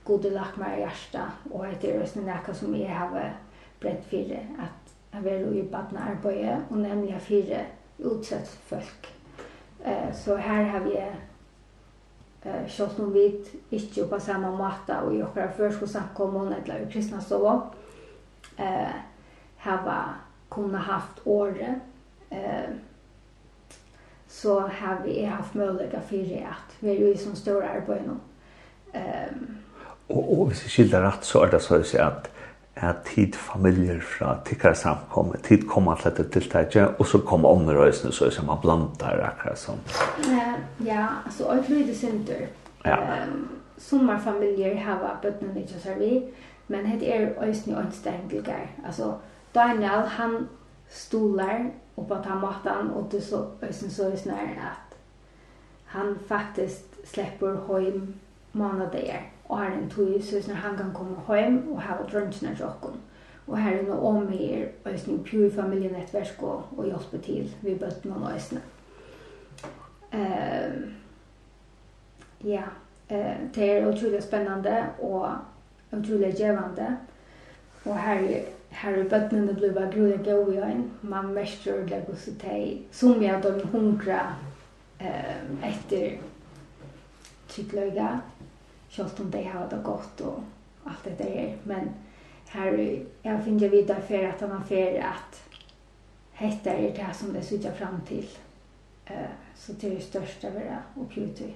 gode meg i hjärta og det är ösnä noe som jeg har brett fyrir at jeg var i badnearbeidet, og nemlig fire utsett folk. Eh, så her har vi eh, kjøtt noen vidt, ikke på samme måte, og i okra førskosamkommun, eller i kristna stå, eh, hava kunne haft året, eh, så har vi haft mulighet fyrir at vi er jo i som store arbeid nå. Eh, og, og hvis jeg skilder rett, så er det så å si at at tid familjer fra tikkar samkommet, tid koma til dette tiltaket, og så koma omrøysene så som man blandar akkurat som. Ja, altså, og et det synder. Ja. Um, Sommar har hava bøttene ikke så vi, men det er øyne og ønstegnbilgar. Altså, Daniel, han stolar og på ta matan, og det så øyne så øyne at han faktisk släpper hem månader og har en tog, så når han kan komme hjem og ha drømtene til åkken. Og her er noe om her, Øystein Pjur familienettverk og, og hjelpe til vi bøtten og Øystein. Uh, ja, uh, det er utrolig spennende og utrolig gjevende. Og her, her er bøttene blir bare grunnig gøy i øyn. Man mestrer det hos deg. Som jeg de hungrer uh, etter tryggløyga kjølt om de har det godt og allt det där. Men här jag finner vidare för att han har för att hetta är det som det sitter fram till. Eh så det är det största vara och beauty.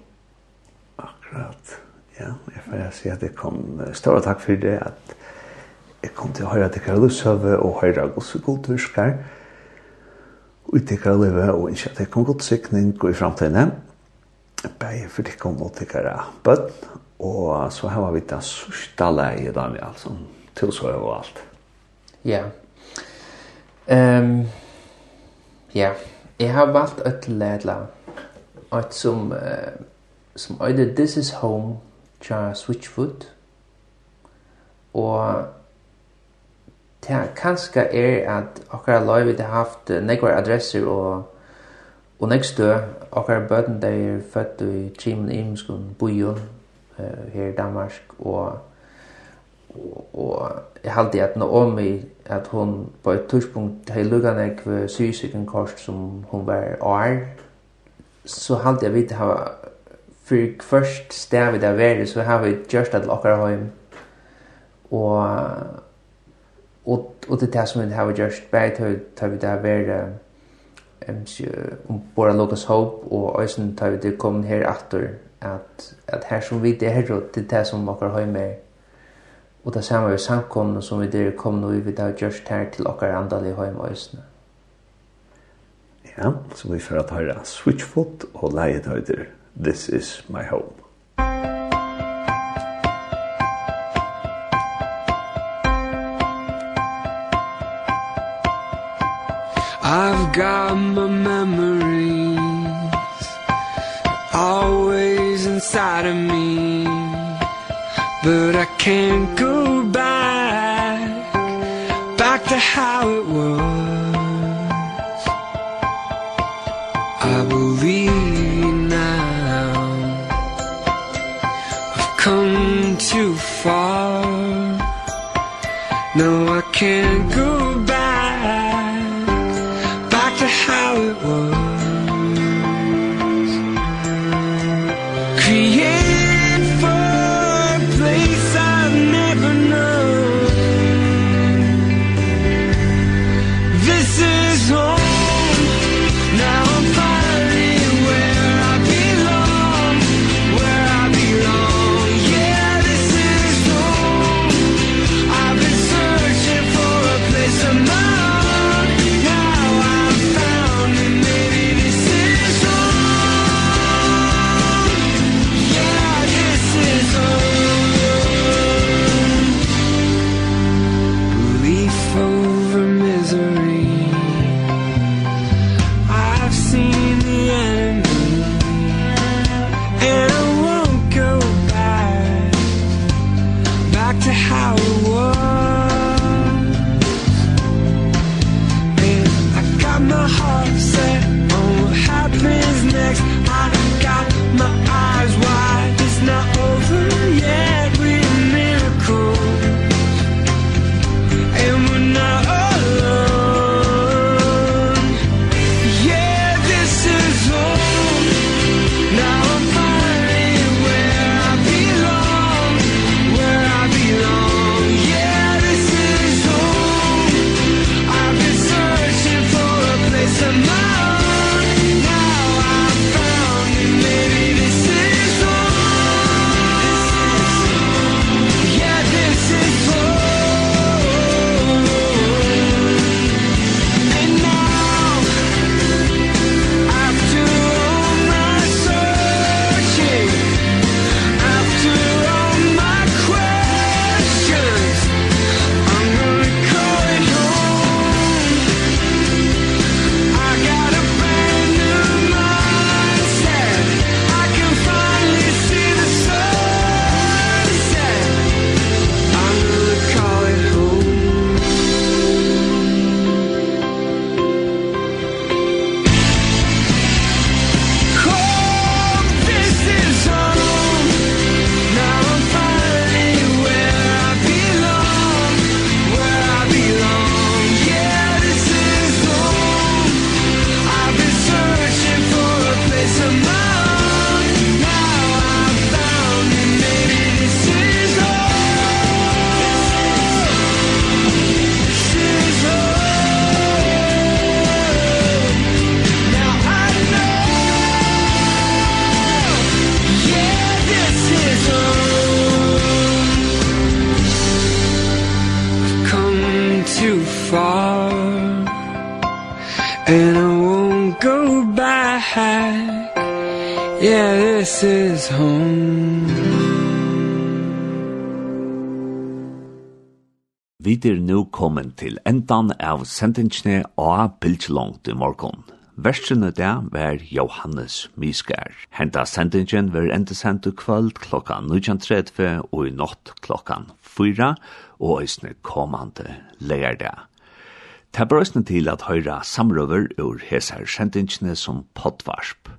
Akkurat. Ja, jeg får si at jeg kom stora takk for det at jeg kom til till att höra till Carlos Höve och höra godskulturskar uttikkar livet og ikke at jeg kom godt sikning og i framtiden. Begge for det kom uttikkar bøtt Og så har vi det sørste leie Daniel, som alt sånn, og alt. Ja. Ehm ja, jeg har valgt et ledla, et som, uh, som øyde This is Home, tja Switchfoot. Og det er kanskje er at akkurat løyve det har haft nekvar adresser og Og nekst dø, akkar bøten der er født i Trimen Imskun, Bujon, eh här i Danmark och och jag hade att nå om mig att hon på ett tidspunkt hade lugat när kvar sysiken kost som hon var är så hade jag vet ha för först stäv där var så har vi just att locka hem och och och det där som vi har just bärt hur tar vi där var ehm um bara Lucas Hope och Eisen tar vi det kommer här åter at, at her som vi er her, det er det som dere har med, og det samme vi samkomne som vi der kom nå vi videre gjørst her til dere andre har med øsene. Ja, så vi får at høre Switchfoot og leiet høyder This is my home. I've got my memories always inside of me. But I can't go back Back to how it was. I believe now. I've come too far. No, I can't go Vid er nu kommet til endan av sendingsne av Bildslångt i morgon. Versene der var Johannes Miskær. Henta sendingen var endesendt i kvöld klokka 19.30 og i natt klokka 4 og eisne kommande leierdag. Ta brøsne til at høyra samrøver ur hesar sendingsne som pottvarsp,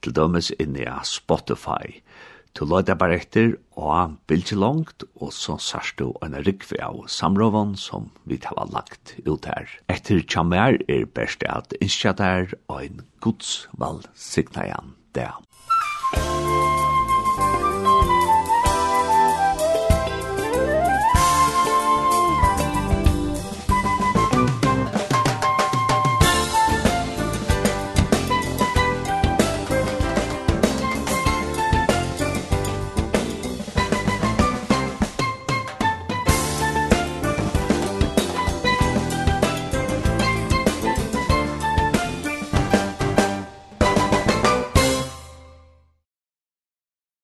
til dømes inni av Spotify – Du lade bare etter og bilde langt, og så sørst du en rikve av samråven som vi har lagt ut her. Etter kjammer er best at innskja der og en gods valg signa igjen det.